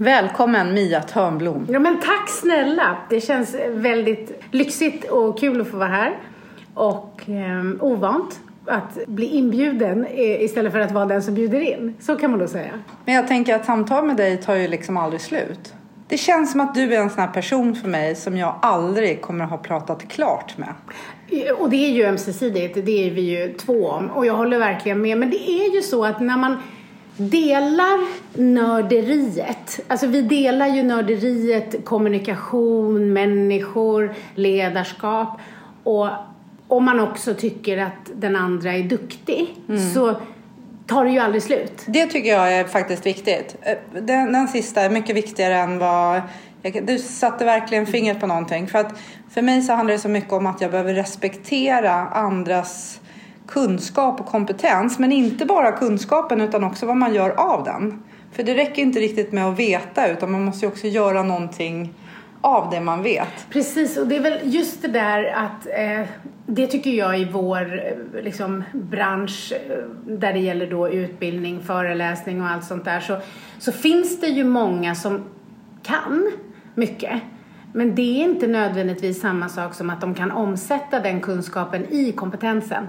Välkommen Mia Törnblom. Ja men tack snälla. Det känns väldigt lyxigt och kul att få vara här. Och eh, ovant att bli inbjuden istället för att vara den som bjuder in. Så kan man då säga. Men jag tänker att samtal med dig tar ju liksom aldrig slut. Det känns som att du är en sån här person för mig som jag aldrig kommer att ha pratat klart med. Och det är ju ömsesidigt, det är vi ju två om. Och jag håller verkligen med. Men det är ju så att när man delar nörderiet, alltså vi delar ju nörderiet, kommunikation, människor, ledarskap. Och om man också tycker att den andra är duktig mm. så tar det ju aldrig slut. Det tycker jag är faktiskt viktigt. Den, den sista är mycket viktigare än vad... Du satte verkligen fingret på någonting. För att för mig så handlar det så mycket om att jag behöver respektera andras kunskap och kompetens. Men inte bara kunskapen utan också vad man gör av den. För det räcker inte riktigt med att veta utan man måste ju också göra någonting av det man vet. Precis, och det är väl just det där att eh, det tycker jag i vår eh, liksom, bransch eh, där det gäller då utbildning, föreläsning och allt sånt där så, så finns det ju många som kan mycket. Men det är inte nödvändigtvis samma sak som att de kan omsätta den kunskapen i kompetensen.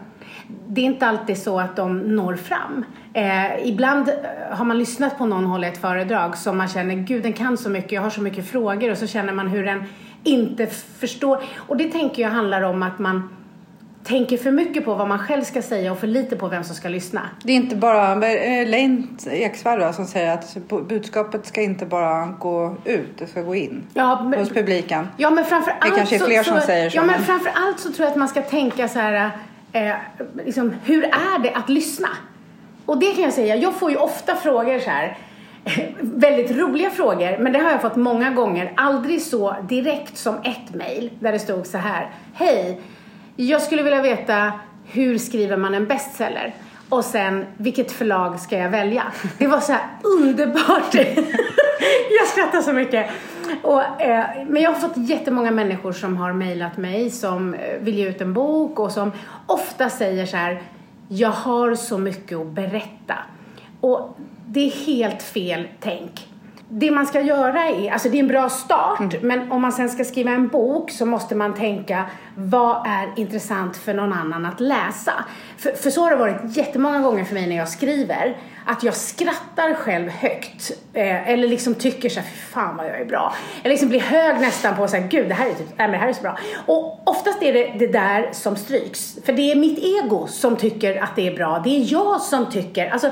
Det är inte alltid så att de når fram. Eh, ibland har man lyssnat på någon hålla ett föredrag som man känner, gud den kan så mycket, jag har så mycket frågor och så känner man hur den inte förstår. Och det tänker jag handlar om att man tänker för mycket på vad man själv ska säga och för lite på vem som ska lyssna. Det är inte bara Leint Eksvärd som säger att budskapet ska inte bara gå ut, det ska gå in ja, men, hos publiken. Ja, men framför allt det kanske är fler så, som säger så. Ja, men framför allt så tror jag att man ska tänka så här, eh, liksom, hur är det att lyssna? Och det kan jag säga, jag får ju ofta frågor så här väldigt roliga frågor, men det har jag fått många gånger. Aldrig så direkt som ett mejl där det stod så här. Hej, jag skulle vilja veta hur skriver man en bestseller? Och sen, vilket förlag ska jag välja? Det var så här underbart. jag skrattar så mycket. Och, eh, men jag har fått jättemånga människor som har mejlat mig som eh, vill ge ut en bok och som ofta säger så här, jag har så mycket att berätta. Och det är helt fel tänk det man ska göra är, alltså det är en bra start, mm. men om man sen ska skriva en bok så måste man tänka, vad är intressant för någon annan att läsa? För, för så har det varit jättemånga gånger för mig när jag skriver, att jag skrattar själv högt, eh, eller liksom tycker såhär, fy fan vad jag är bra. Eller liksom blir hög nästan på såhär, gud det här är typ, nej men det här är så bra. Och oftast är det det där som stryks, för det är mitt ego som tycker att det är bra, det är jag som tycker, alltså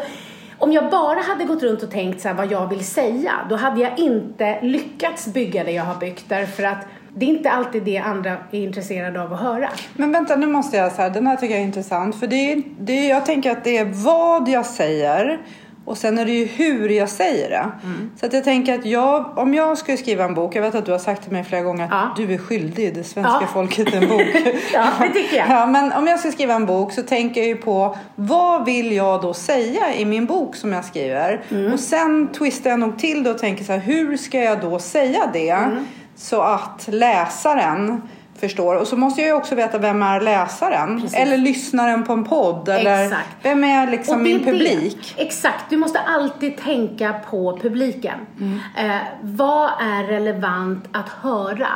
om jag bara hade gått runt och tänkt så vad jag vill säga, då hade jag inte lyckats bygga det jag har byggt därför att det är inte alltid det andra är intresserade av att höra. Men vänta, nu måste jag säga, den här tycker jag är intressant. För det det jag tänker att det är vad jag säger och sen är det ju hur jag säger det. Mm. Så att jag tänker att jag, om jag skulle skriva en bok, jag vet att du har sagt till mig flera gånger att ja. du är skyldig det svenska ja. folket en bok. ja, det tycker jag. Ja, men om jag ska skriva en bok så tänker jag ju på vad vill jag då säga i min bok som jag skriver? Mm. Och sen twistar jag nog till det och tänker så här, hur ska jag då säga det? Mm. Så att läsaren förstår. Och så måste jag ju också veta vem är läsaren? Precis. Eller lyssnaren på en podd? Eller Exakt. vem är liksom min publik? Det. Exakt, du måste alltid tänka på publiken. Mm. Eh, vad är relevant att höra?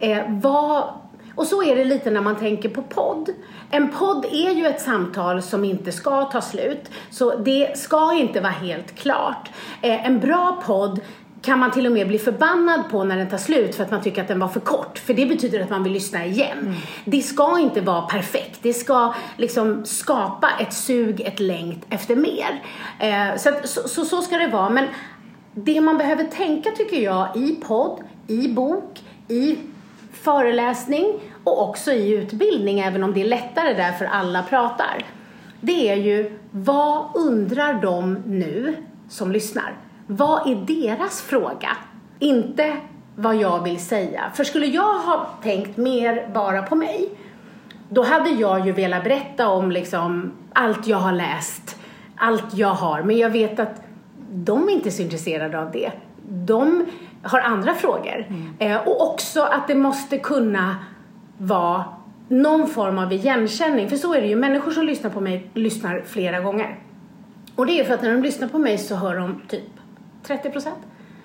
Eh, vad och så är det lite när man tänker på podd. En podd är ju ett samtal som inte ska ta slut, så det ska inte vara helt klart. Eh, en bra podd kan man till och med bli förbannad på när den tar slut för att man tycker att den var för kort. För det betyder att man vill lyssna igen. Mm. Det ska inte vara perfekt. Det ska liksom skapa ett sug, ett längt efter mer. Eh, så, så, så, så ska det vara. Men det man behöver tänka tycker jag i podd, i bok, i föreläsning och också i utbildning, även om det är lättare där för alla pratar. Det är ju, vad undrar de nu som lyssnar? Vad är deras fråga? Inte vad jag vill säga. För skulle jag ha tänkt mer bara på mig, då hade jag ju velat berätta om liksom allt jag har läst, allt jag har. Men jag vet att de är inte så intresserade av det. De har andra frågor. Mm. Eh, och också att det måste kunna vara någon form av igenkänning. För så är det ju, människor som lyssnar på mig lyssnar flera gånger. Och det är för att när de lyssnar på mig så hör de typ 30 procent.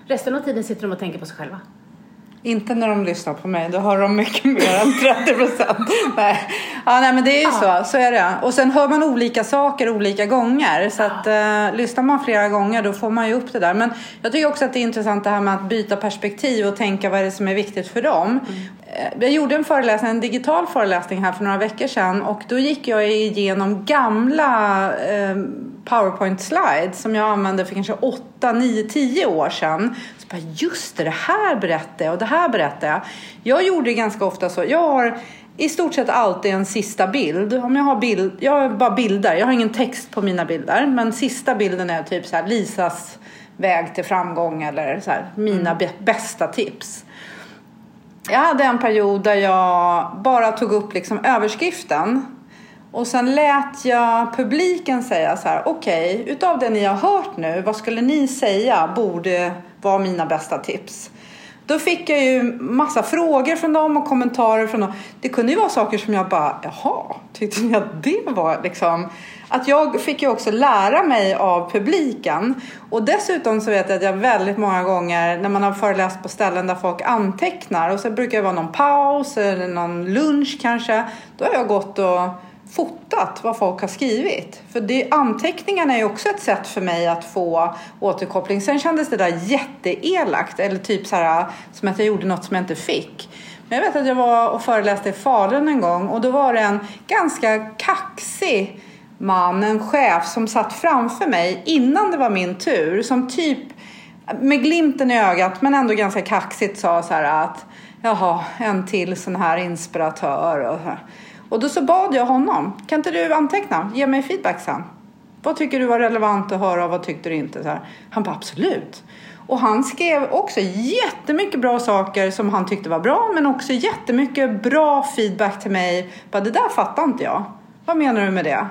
Resten av tiden sitter de och tänker på sig själva. Inte när de lyssnar på mig, då hör de mycket mer än 30 procent. nej. Ja, nej, men det är ju så, så är det. Och sen hör man olika saker olika gånger. Så att eh, lyssnar man flera gånger då får man ju upp det där. Men jag tycker också att det är intressant det här med att byta perspektiv och tänka vad är det som är viktigt för dem. Mm. Jag gjorde en föreläsning, en digital föreläsning här för några veckor sedan och då gick jag igenom gamla eh, powerpoint slides som jag använde för kanske 8, 9, 10 år sedan. Bara, just det, det här berättade jag och det här berättade jag. Jag gjorde ganska ofta så. Jag har i stort sett alltid en sista bild. Om jag har bild, jag har bara bilder. Jag har ingen text på mina bilder. Men sista bilden är typ så här Lisas väg till framgång eller så här, mina mm. bästa tips. Jag hade en period där jag bara tog upp liksom överskriften och sen lät jag publiken säga så här, okej, okay, utav det ni har hört nu, vad skulle ni säga borde var mina bästa tips? Då fick jag ju massa frågor från dem och kommentarer från dem. Det kunde ju vara saker som jag bara, jaha, tyckte ni att det var liksom... Att jag fick ju också lära mig av publiken. Och dessutom så vet jag att jag väldigt många gånger när man har föreläst på ställen där folk antecknar och så brukar det vara någon paus eller någon lunch kanske. Då har jag gått och fotat vad folk har skrivit. För det, anteckningarna är ju också ett sätt för mig att få återkoppling. Sen kändes det där jätteelakt eller typ så här som att jag gjorde något som jag inte fick. Men jag vet att jag var och föreläste i Falun en gång och då var det en ganska kaxig man, en chef som satt framför mig innan det var min tur som typ med glimten i ögat men ändå ganska kaxigt sa så här att jaha, en till sån här inspiratör och så här. Och då så bad jag honom, kan inte du anteckna? Ge mig feedback sen. Vad tycker du var relevant att höra och vad tyckte du inte? Så här. Han bara absolut. Och han skrev också jättemycket bra saker som han tyckte var bra men också jättemycket bra feedback till mig. Bara, det där fattar inte jag. Vad menar du med det?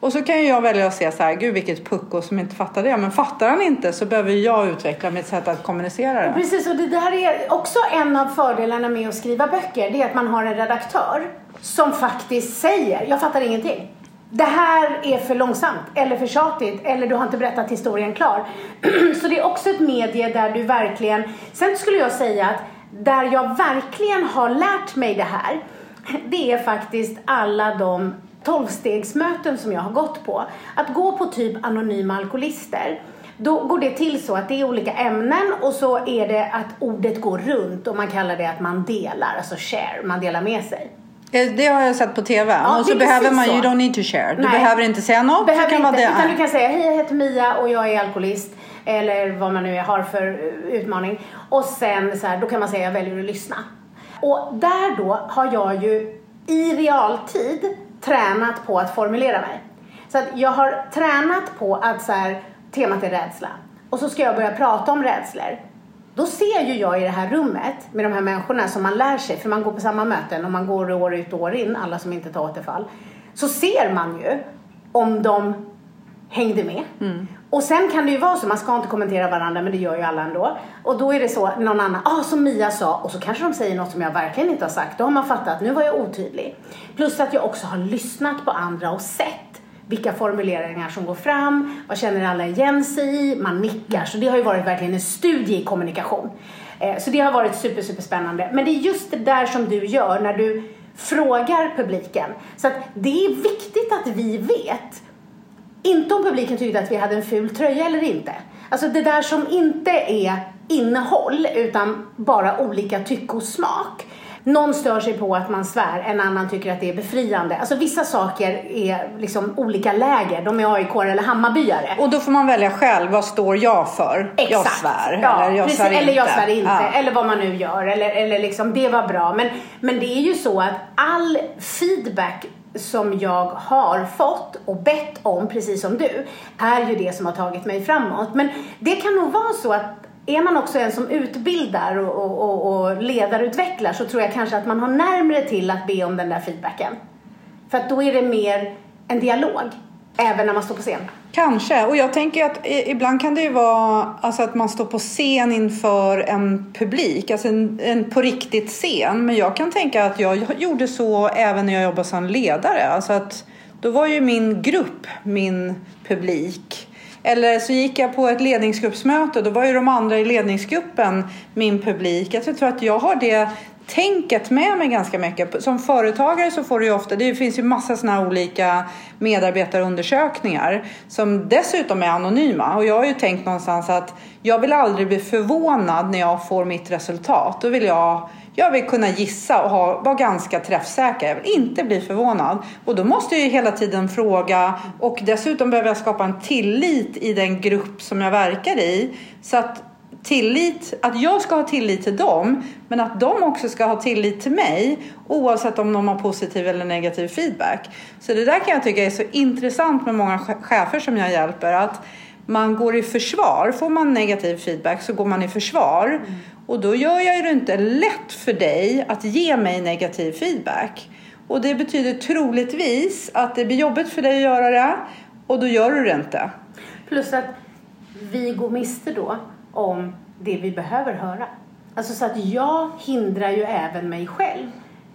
Och så kan ju jag välja att se så här, gud vilket pucko som inte fattar det. Men fattar han inte så behöver jag utveckla mitt sätt att kommunicera det. Precis, och det där är också en av fördelarna med att skriva böcker. Det är att man har en redaktör som faktiskt säger, jag fattar ingenting. Det här är för långsamt eller för tjatigt eller du har inte berättat historien klar. så det är också ett medie där du verkligen, sen skulle jag säga att där jag verkligen har lärt mig det här, det är faktiskt alla de tolvstegsmöten som jag har gått på. Att gå på typ anonyma alkoholister då går det till så att det är olika ämnen och så är det att ordet går runt och man kallar det att man delar, alltså share, man delar med sig. Eh, det har jag sett på TV. Ja, och så behöver man, så. you don't need to share. Du Nej. behöver inte säga något. Behöver kan inte, utan du kan säga, hej jag heter Mia och jag är alkoholist. Eller vad man nu har för utmaning. Och sen så här, då kan man säga, jag väljer att lyssna. Och där då har jag ju i realtid tränat på att formulera mig. Så att jag har tränat på att så här, temat är rädsla. Och så ska jag börja prata om rädslor. Då ser ju jag i det här rummet med de här människorna som man lär sig, för man går på samma möten och man går år ut och år in, alla som inte tar återfall. Så ser man ju om de hängde med. Mm. Och sen kan det ju vara så, man ska inte kommentera varandra men det gör ju alla ändå. Och då är det så, någon annan, ah som Mia sa, och så kanske de säger något som jag verkligen inte har sagt. Då har man fattat, nu var jag otydlig. Plus att jag också har lyssnat på andra och sett vilka formuleringar som går fram, vad känner alla igen sig i, man nickar. Så det har ju varit verkligen en studie i kommunikation. Eh, så det har varit super, super spännande. Men det är just det där som du gör när du frågar publiken. Så att det är viktigt att vi vet, inte om publiken tyckte att vi hade en ful tröja eller inte. Alltså det där som inte är innehåll utan bara olika tycke och smak. Någon stör sig på att man svär, en annan tycker att det är befriande. Alltså vissa saker är liksom olika läger. De är AIK eller Hammarbyare. Och då får man välja själv. Vad står jag för? Exakt. Jag svär. Ja, eller jag precis. svär inte. Eller jag svär inte. Ja. Eller vad man nu gör. Eller, eller liksom, det var bra. Men, men det är ju så att all feedback som jag har fått och bett om, precis som du, är ju det som har tagit mig framåt. Men det kan nog vara så att är man också en som utbildar och, och, och ledarutvecklar så tror jag kanske att man har närmre till att be om den där feedbacken. För att då är det mer en dialog, även när man står på scen. Kanske, och jag tänker att ibland kan det ju vara alltså att man står på scen inför en publik, alltså en, en på riktigt scen. Men jag kan tänka att jag gjorde så även när jag jobbade som ledare. Alltså att då var ju min grupp min publik eller så gick jag på ett ledningsgruppsmöte. Då var ju de andra i ledningsgruppen min publik. Jag tror att jag har det tänket med mig ganska mycket. Som företagare så får du ju ofta, det finns ju massa sådana olika medarbetarundersökningar som dessutom är anonyma. Och jag har ju tänkt någonstans att jag vill aldrig bli förvånad när jag får mitt resultat. Då vill jag jag vill kunna gissa och ha, vara ganska träffsäker. Jag vill inte bli förvånad. Och då måste jag ju hela tiden fråga och dessutom behöver jag skapa en tillit i den grupp som jag verkar i. Så att tillit, att jag ska ha tillit till dem men att de också ska ha tillit till mig oavsett om de har positiv eller negativ feedback. Så det där kan jag tycka är så intressant med många chefer som jag hjälper att man går i försvar. Får man negativ feedback så går man i försvar. Mm. Och då gör jag det inte lätt för dig att ge mig negativ feedback. Och det betyder troligtvis att det blir jobbigt för dig att göra det och då gör du det inte. Plus att vi går miste då om det vi behöver höra. Alltså så att jag hindrar ju även mig själv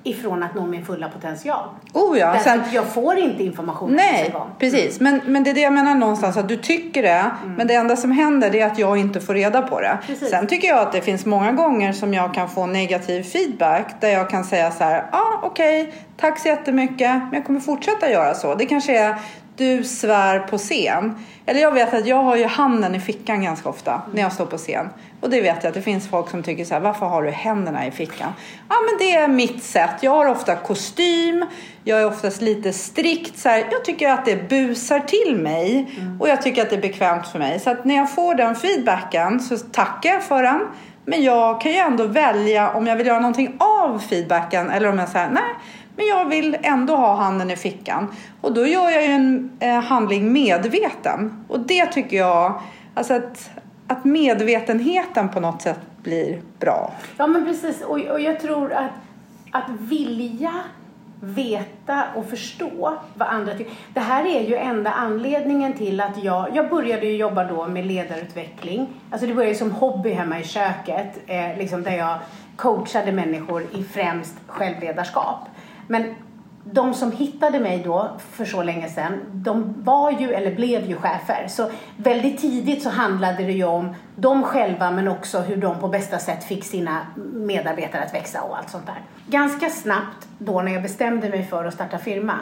ifrån att nå min fulla potential. Oh ja, Därför sen, att jag får inte information Nej, precis. Men, men det är det jag menar någonstans att du tycker det mm. men det enda som händer är att jag inte får reda på det. Precis. Sen tycker jag att det finns många gånger som jag kan få negativ feedback där jag kan säga så här, ja ah, okej, okay, tack så jättemycket, men jag kommer fortsätta göra så. Det kanske är du svär på scen. Eller jag vet att jag har ju handen i fickan ganska ofta när jag står på scen. Och det vet jag att det finns folk som tycker så här, varför har du händerna i fickan? Ja men det är mitt sätt. Jag har ofta kostym, jag är oftast lite strikt. Så här, jag tycker att det busar till mig mm. och jag tycker att det är bekvämt för mig. Så att när jag får den feedbacken så tackar jag för den. Men jag kan ju ändå välja om jag vill göra någonting av feedbacken eller om jag säger nej men jag vill ändå ha handen i fickan. Och då gör jag ju en eh, handling medveten. Och det tycker jag, alltså att, att medvetenheten på något sätt blir bra. Ja men precis och, och jag tror att, att vilja veta och förstå vad andra tycker. Det här är ju enda anledningen till att jag, jag började ju jobba då med ledarutveckling. Alltså det började som hobby hemma i köket, eh, liksom där jag coachade människor i främst självledarskap. Men de som hittade mig då för så länge sedan, de var ju eller blev ju chefer. Så väldigt tidigt så handlade det ju om dem själva men också hur de på bästa sätt fick sina medarbetare att växa och allt sånt där. Ganska snabbt då när jag bestämde mig för att starta firma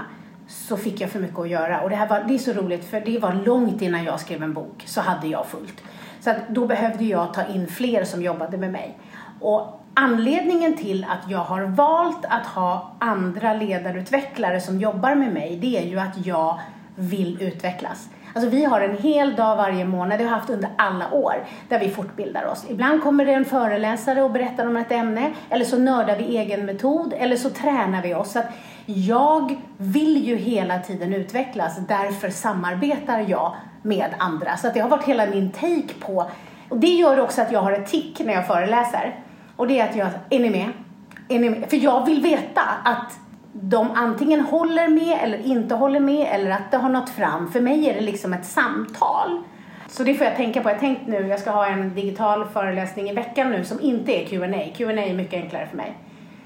så fick jag för mycket att göra. Och det här var, det är så roligt för det var långt innan jag skrev en bok så hade jag fullt. Så att då behövde jag ta in fler som jobbade med mig. Och Anledningen till att jag har valt att ha andra ledarutvecklare som jobbar med mig, det är ju att jag vill utvecklas. Alltså vi har en hel dag varje månad, det har vi haft under alla år, där vi fortbildar oss. Ibland kommer det en föreläsare och berättar om ett ämne, eller så nördar vi egen metod, eller så tränar vi oss. Så att jag vill ju hela tiden utvecklas, därför samarbetar jag med andra. Så att det har varit hela min take på, och det gör också att jag har ett tick när jag föreläser. Och det är att jag, är ni med? Är ni med? För jag vill veta att de antingen håller med eller inte håller med eller att det har nått fram. För mig är det liksom ett samtal. Så det får jag tänka på. Jag tänkt nu, jag ska ha en digital föreläsning i veckan nu som inte är Q&A. Q&A är mycket enklare för mig.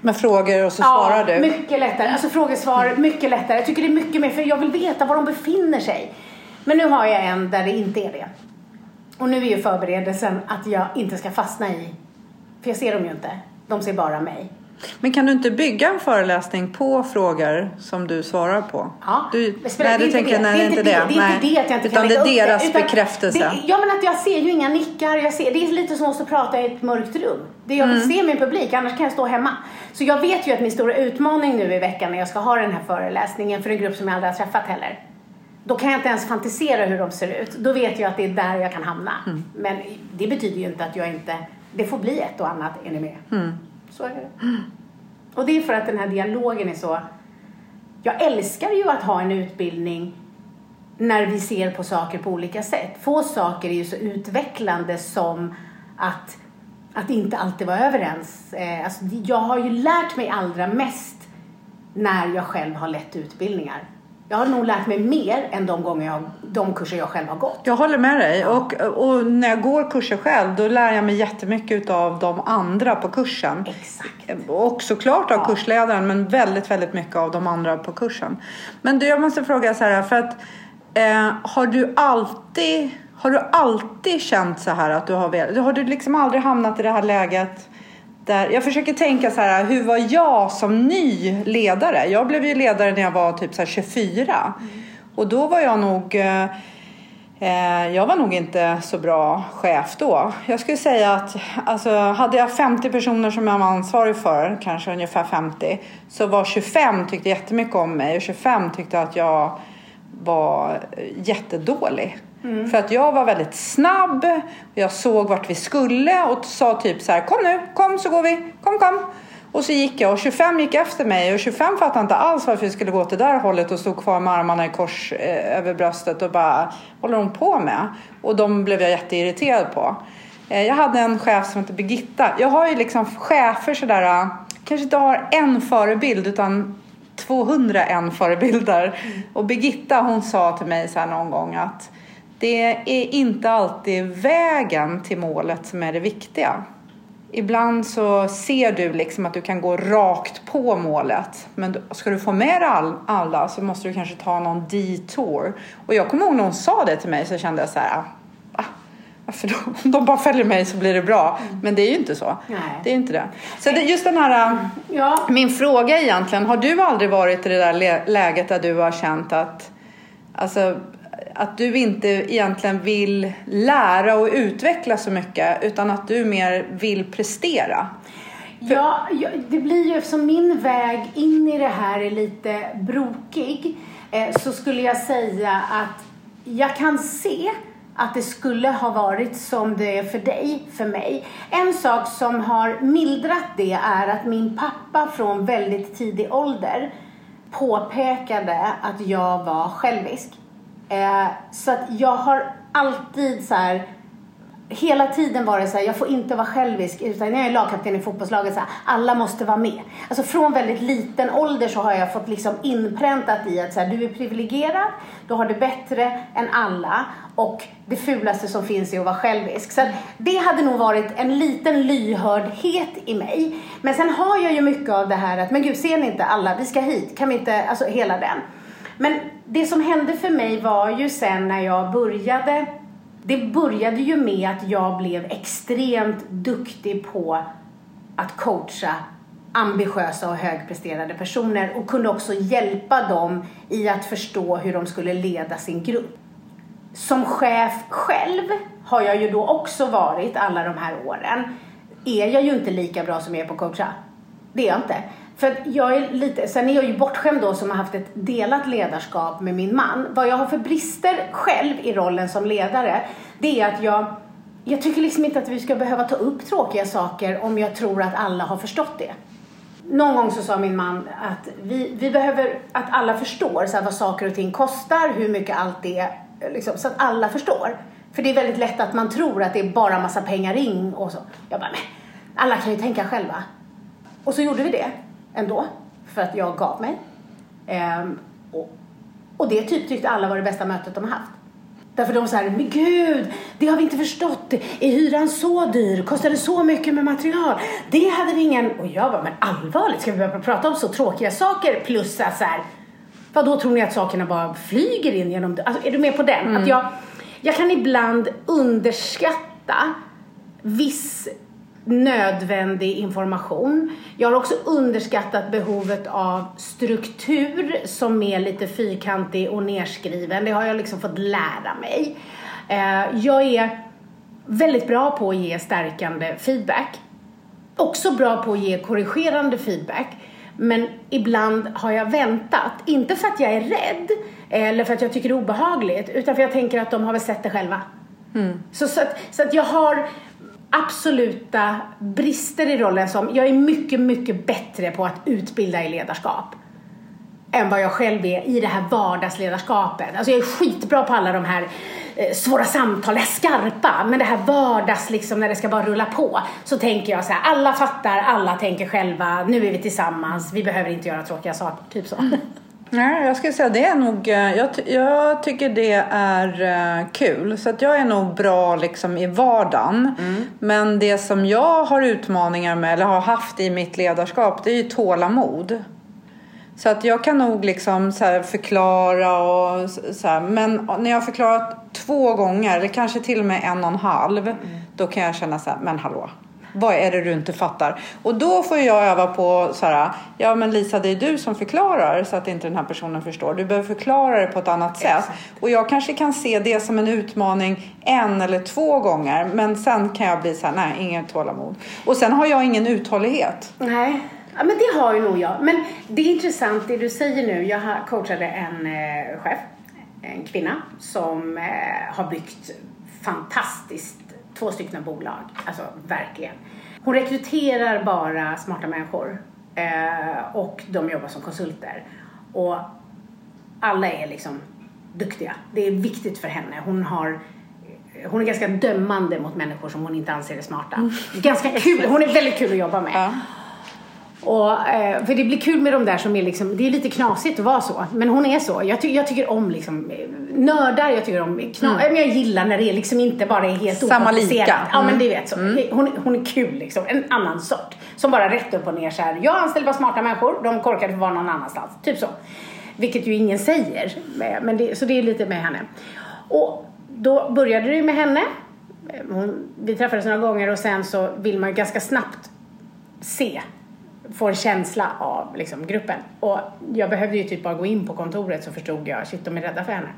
Med frågor och så ja, svarar du? mycket lättare. Alltså frågesvar, mycket lättare. Jag tycker det är mycket mer, för jag vill veta var de befinner sig. Men nu har jag en där det inte är det. Och nu är ju förberedelsen att jag inte ska fastna i för jag ser dem ju inte. De ser bara mig. Men kan du inte bygga en föreläsning på frågor som du svarar på? Ja, du, nej, det tänker jag, nej, det är inte det. Det är inte det att jag inte utan kan det är deras det, bekräftelse. Det, ja, men att jag ser ju inga nickar. Jag ser, det är lite som att prata i ett mörkt rum. Det jag vill mm. se min publik, annars kan jag stå hemma. Så jag vet ju att min stora utmaning nu i veckan när jag ska ha den här föreläsningen för en grupp som jag aldrig har träffat heller. Då kan jag inte ens fantisera hur de ser ut. Då vet jag att det är där jag kan hamna. Mm. Men det betyder ju inte att jag inte det får bli ett och annat, är ni med? Mm. Så är det. Och det är för att den här dialogen är så... Jag älskar ju att ha en utbildning när vi ser på saker på olika sätt. Få saker är ju så utvecklande som att, att inte alltid vara överens. Eh, alltså, jag har ju lärt mig allra mest när jag själv har lett utbildningar. Jag har nog lärt mig mer än de, gånger jag, de kurser jag själv har gått. Jag håller med dig. Och, och när jag går kurser själv då lär jag mig jättemycket av de andra på kursen. Exakt. Och såklart av ja. kursledaren men väldigt, väldigt mycket av de andra på kursen. Men du, jag måste fråga så här för att eh, har du alltid Har du alltid känt så här att du har velat? Har du liksom aldrig hamnat i det här läget där, jag försöker tänka så här, hur var jag som ny ledare? Jag blev ju ledare när jag var typ så 24. Mm. Och då var jag nog eh, eh, jag var nog inte så bra chef då. Jag skulle säga att alltså, hade jag 50 personer som jag var ansvarig för, kanske ungefär 50, så var 25 tyckte jättemycket om mig och 25 tyckte att jag var jättedålig. Mm. För att jag var väldigt snabb, jag såg vart vi skulle och sa typ så här, kom nu, kom så går vi, kom kom. Och så gick jag och 25 gick efter mig och 25 fattade inte alls varför vi skulle gå åt det där hållet och stod kvar med armarna i kors eh, över bröstet och bara, håller hon på med? Och de blev jag jätteirriterad på. Eh, jag hade en chef som hette Birgitta. Jag har ju liksom chefer sådär, eh, kanske inte har en förebild utan 201 förebilder. Mm. Och Birgitta hon sa till mig så någon gång att det är inte alltid vägen till målet som är det viktiga. Ibland så ser du liksom att du kan gå rakt på målet. Men ska du få med all, alla så måste du kanske ta någon detour. Och jag kommer ihåg när hon sa det till mig så kände jag så här. Ah, varför då? Om de bara följer mig så blir det bra. Men det är ju inte så. Nej. Det är inte det. Så det, just den här, ja. min fråga egentligen. Har du aldrig varit i det där läget där du har känt att Alltså, att du inte egentligen vill lära och utveckla så mycket utan att du mer vill prestera. Ja, det blir ju eftersom min väg in i det här är lite brokig eh, så skulle jag säga att jag kan se att det skulle ha varit som det är för dig, för mig. En sak som har mildrat det är att min pappa från väldigt tidig ålder påpekade att jag var självisk. Eh, så att jag har alltid så här, hela tiden varit så här, jag får inte vara självisk utan när jag är lagkapten i fotbollslaget så här, alla måste vara med. Alltså från väldigt liten ålder så har jag fått liksom inpräntat i att så här, du är privilegierad, du har det bättre än alla och det fulaste som finns är att vara självisk. Så det hade nog varit en liten lyhördhet i mig. Men sen har jag ju mycket av det här att, men gud ser ni inte alla, vi ska hit, kan vi inte, alltså hela den. Men det som hände för mig var ju sen när jag började det började ju med att jag blev extremt duktig på att coacha ambitiösa och högpresterande personer och kunde också hjälpa dem i att förstå hur de skulle leda sin grupp. Som chef själv har jag ju då också varit alla de här åren. Är jag ju inte lika bra som jag är på att coacha. Det är jag inte. För jag är lite, sen är jag ju bortskämd då som har haft ett delat ledarskap med min man. Vad jag har för brister själv i rollen som ledare, det är att jag jag tycker liksom inte att vi ska behöva ta upp tråkiga saker om jag tror att alla har förstått det. Någon gång så sa min man att vi, vi behöver att alla förstår så vad saker och ting kostar, hur mycket allt är, liksom, så att alla förstår. För det är väldigt lätt att man tror att det är bara massa pengar in och så. Jag bara, men alla kan ju tänka själva. Och så gjorde vi det ändå. För att jag gav mig. Ehm, och, och det typ tyckte alla var det bästa mötet de har haft. Därför de sa men gud, det har vi inte förstått. Är hyran så dyr? Kostar det så mycket med material? Det hade vi ingen... Och jag bara, men allvarligt, ska vi börja prata om så tråkiga saker? Plus så här, vad då tror ni att sakerna bara flyger in genom... Alltså, är du med på den? Mm. Att jag, jag kan ibland underskatta viss nödvändig information. Jag har också underskattat behovet av struktur som är lite fyrkantig och nerskriven. Det har jag liksom fått lära mig. Eh, jag är väldigt bra på att ge stärkande feedback. Också bra på att ge korrigerande feedback. Men ibland har jag väntat. Inte för att jag är rädd eller för att jag tycker det är obehagligt utan för att jag tänker att de har väl sett det själva. Mm. Så, så, att, så att jag har absoluta brister i rollen som jag är mycket, mycket bättre på att utbilda i ledarskap än vad jag själv är i det här vardagsledarskapet. Alltså jag är skitbra på alla de här eh, svåra samtal, skarpa, men det här vardags liksom när det ska bara rulla på så tänker jag så här, alla fattar, alla tänker själva, nu är vi tillsammans, vi behöver inte göra tråkiga saker, typ så. Nej, jag skulle säga det är nog, eh, jag, jag tycker det är uh, kul. Så att jag är nog bra liksom i vardagen. Mm. Men det som jag har utmaningar med, eller har haft i mitt ledarskap, det är ju tålamod. Så att jag kan nog liksom förklara och så här, Men när jag har förklarat två gånger, eller kanske till och med en och en halv. Mm. Då kan jag känna så här, men hallå. Vad är det du inte fattar? Och då får jag öva på så här, ja men Lisa det är du som förklarar så att inte den här personen förstår. Du behöver förklara det på ett annat sätt. Exakt. Och jag kanske kan se det som en utmaning en eller två gånger. Men sen kan jag bli så här, nej inget tålamod. Och sen har jag ingen uthållighet. Nej. Ja, men det har ju nog jag. Men det är intressant det du säger nu. Jag coachade en eh, chef, en kvinna, som eh, har byggt fantastiskt två stycken bolag. Alltså verkligen. Hon rekryterar bara smarta människor eh, och de jobbar som konsulter. Och alla är liksom duktiga. Det är viktigt för henne. Hon har hon är ganska dömande mot människor som hon inte anser är smarta. Mm. Ganska kul. Hon är väldigt kul att jobba med. Ja. Och, eh, för det blir kul med de där som är liksom, det är lite knasigt att vara så. Men hon är så. Jag, ty jag tycker om liksom, nördar, jag tycker om knas, mm. jag gillar när det liksom inte bara är helt Samma lika. Mm. Ja men du vet så. Mm. Hon, hon är kul liksom, en annan sort. Som bara rätt upp och ner så här. Jag anställer bara smarta människor, de korkade att vara någon annanstans. Typ så. Vilket ju ingen säger. Men det, så det är lite med henne. Och då började det med henne. Hon, vi träffades några gånger och sen så vill man ju ganska snabbt se Får en känsla av liksom, gruppen. Och jag behövde ju typ bara gå in på kontoret så förstod jag, shit de är rädda för henne.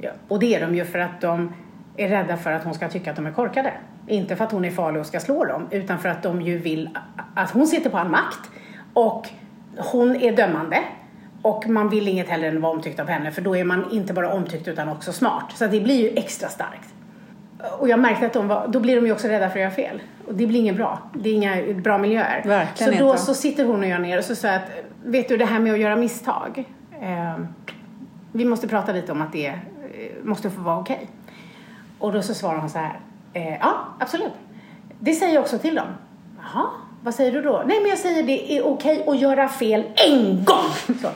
Ja. Och det är de ju för att de är rädda för att hon ska tycka att de är korkade. Inte för att hon är farlig och ska slå dem, utan för att de ju vill att hon sitter på all makt och hon är dömande och man vill inget hellre än att vara omtyckt av henne för då är man inte bara omtyckt utan också smart. Så det blir ju extra starkt. Och jag märkte att de var, då blir de ju också rädda för att göra fel. Och det blir inget bra. Det är inga bra miljöer. Verkligen så då inte. så sitter hon och jag ner och så säger att, vet du det här med att göra misstag. Eh, vi måste prata lite om att det eh, måste få vara okej. Okay. Och då så svarar hon så här, eh, ja absolut. Det säger jag också till dem. Jaha, vad säger du då? Nej men jag säger det är okej att göra fel en gång. Så.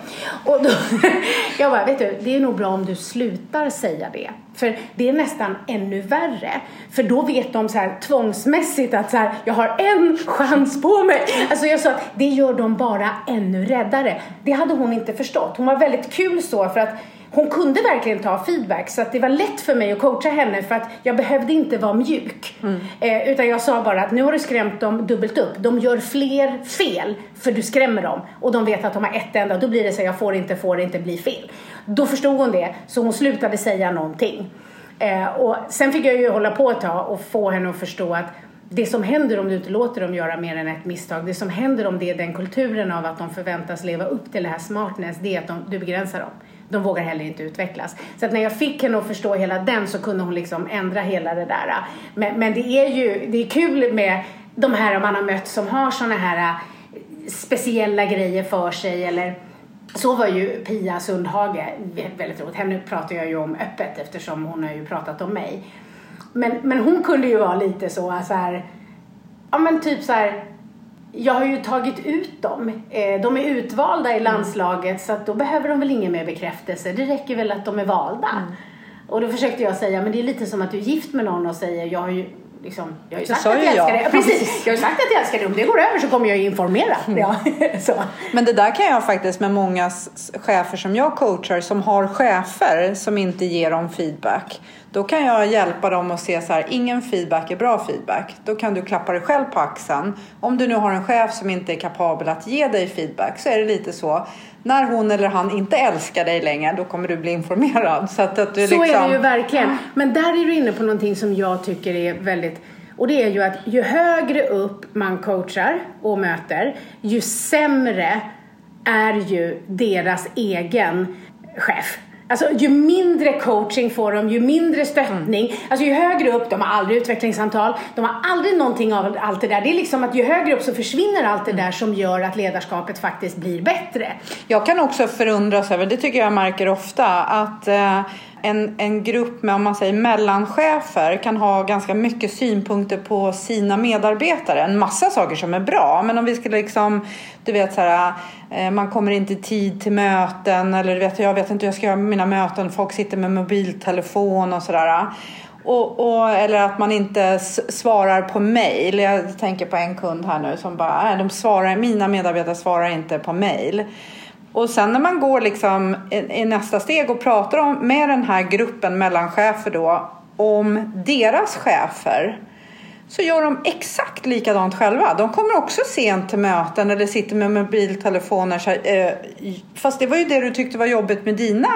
Och då, jag bara, vet du, det är nog bra om du slutar säga det. För det är nästan ännu värre. För då vet de så här tvångsmässigt att så här, jag har en chans på mig. Alltså jag sa att det gör dem bara ännu räddare. Det hade hon inte förstått. Hon var väldigt kul så för att hon kunde verkligen ta feedback så att det var lätt för mig att coacha henne för att jag behövde inte vara mjuk. Mm. Eh, utan jag sa bara att nu har du skrämt dem dubbelt upp. De gör fler fel för du skrämmer dem och de vet att de har ett enda. Då blir det så jag får inte, får inte, bli fel. Då förstod hon det så hon slutade säga någonting. Eh, och sen fick jag ju hålla på ett tag och få henne att förstå att det som händer om du inte låter dem göra mer än ett misstag, det som händer om det är den kulturen av att de förväntas leva upp till det här smartness, det är att de, du begränsar dem de vågar heller inte utvecklas. Så att när jag fick henne att förstå hela den så kunde hon liksom ändra hela det där. Men, men det är ju det är kul med de här man har mött som har såna här äh, speciella grejer för sig eller så var ju Pia Sundhage väldigt roligt. Henne pratar jag ju om öppet eftersom hon har ju pratat om mig. Men, men hon kunde ju vara lite så, äh, så här, ja men typ så här, jag har ju tagit ut dem. Eh, de är utvalda i mm. landslaget så att då behöver de väl ingen mer bekräftelse. Det räcker väl att de är valda. Mm. Och då försökte jag säga, men det är lite som att du är gift med någon och säger, jag har ju Liksom, jag har ju sagt att jag älskar dig. Precis, jag har sagt att jag älskar dig. Om det går över så kommer jag ju informera. Mm. Ja. Men det där kan jag faktiskt med många chefer som jag coachar som har chefer som inte ger dem feedback. Då kan jag hjälpa dem att se så här, ingen feedback är bra feedback. Då kan du klappa dig själv på axeln. Om du nu har en chef som inte är kapabel att ge dig feedback så är det lite så. När hon eller han inte älskar dig längre, då kommer du bli informerad. Så, att, att du så liksom... är det ju verkligen. Men där är du inne på någonting som jag tycker är väldigt och det är ju att ju högre upp man coachar och möter, ju sämre är ju deras egen chef. Alltså ju mindre coaching får de, ju mindre stöttning. Mm. Alltså ju högre upp, de har aldrig utvecklingssamtal, de har aldrig någonting av allt det där. Det är liksom att ju högre upp så försvinner allt det där som gör att ledarskapet faktiskt blir bättre. Jag kan också förundras över, det tycker jag märker ofta, att eh, en, en grupp med om man säger mellanchefer kan ha ganska mycket synpunkter på sina medarbetare. En massa saker som är bra. Men om vi skulle liksom, du vet så här, eh, man kommer inte i tid till möten eller du vet, jag vet inte hur jag ska göra mina möten. Folk sitter med mobiltelefon och sådär. Och, och, eller att man inte svarar på mail. Jag tänker på en kund här nu som bara, äh, de svarar, mina medarbetare svarar inte på mail. Och sen när man går liksom i, nästa steg och pratar om, med den här gruppen mellanchefer då om deras chefer så gör de exakt likadant själva. De kommer också sent till möten eller sitter med mobiltelefoner. Så, eh, fast det var ju det du tyckte var jobbigt med dina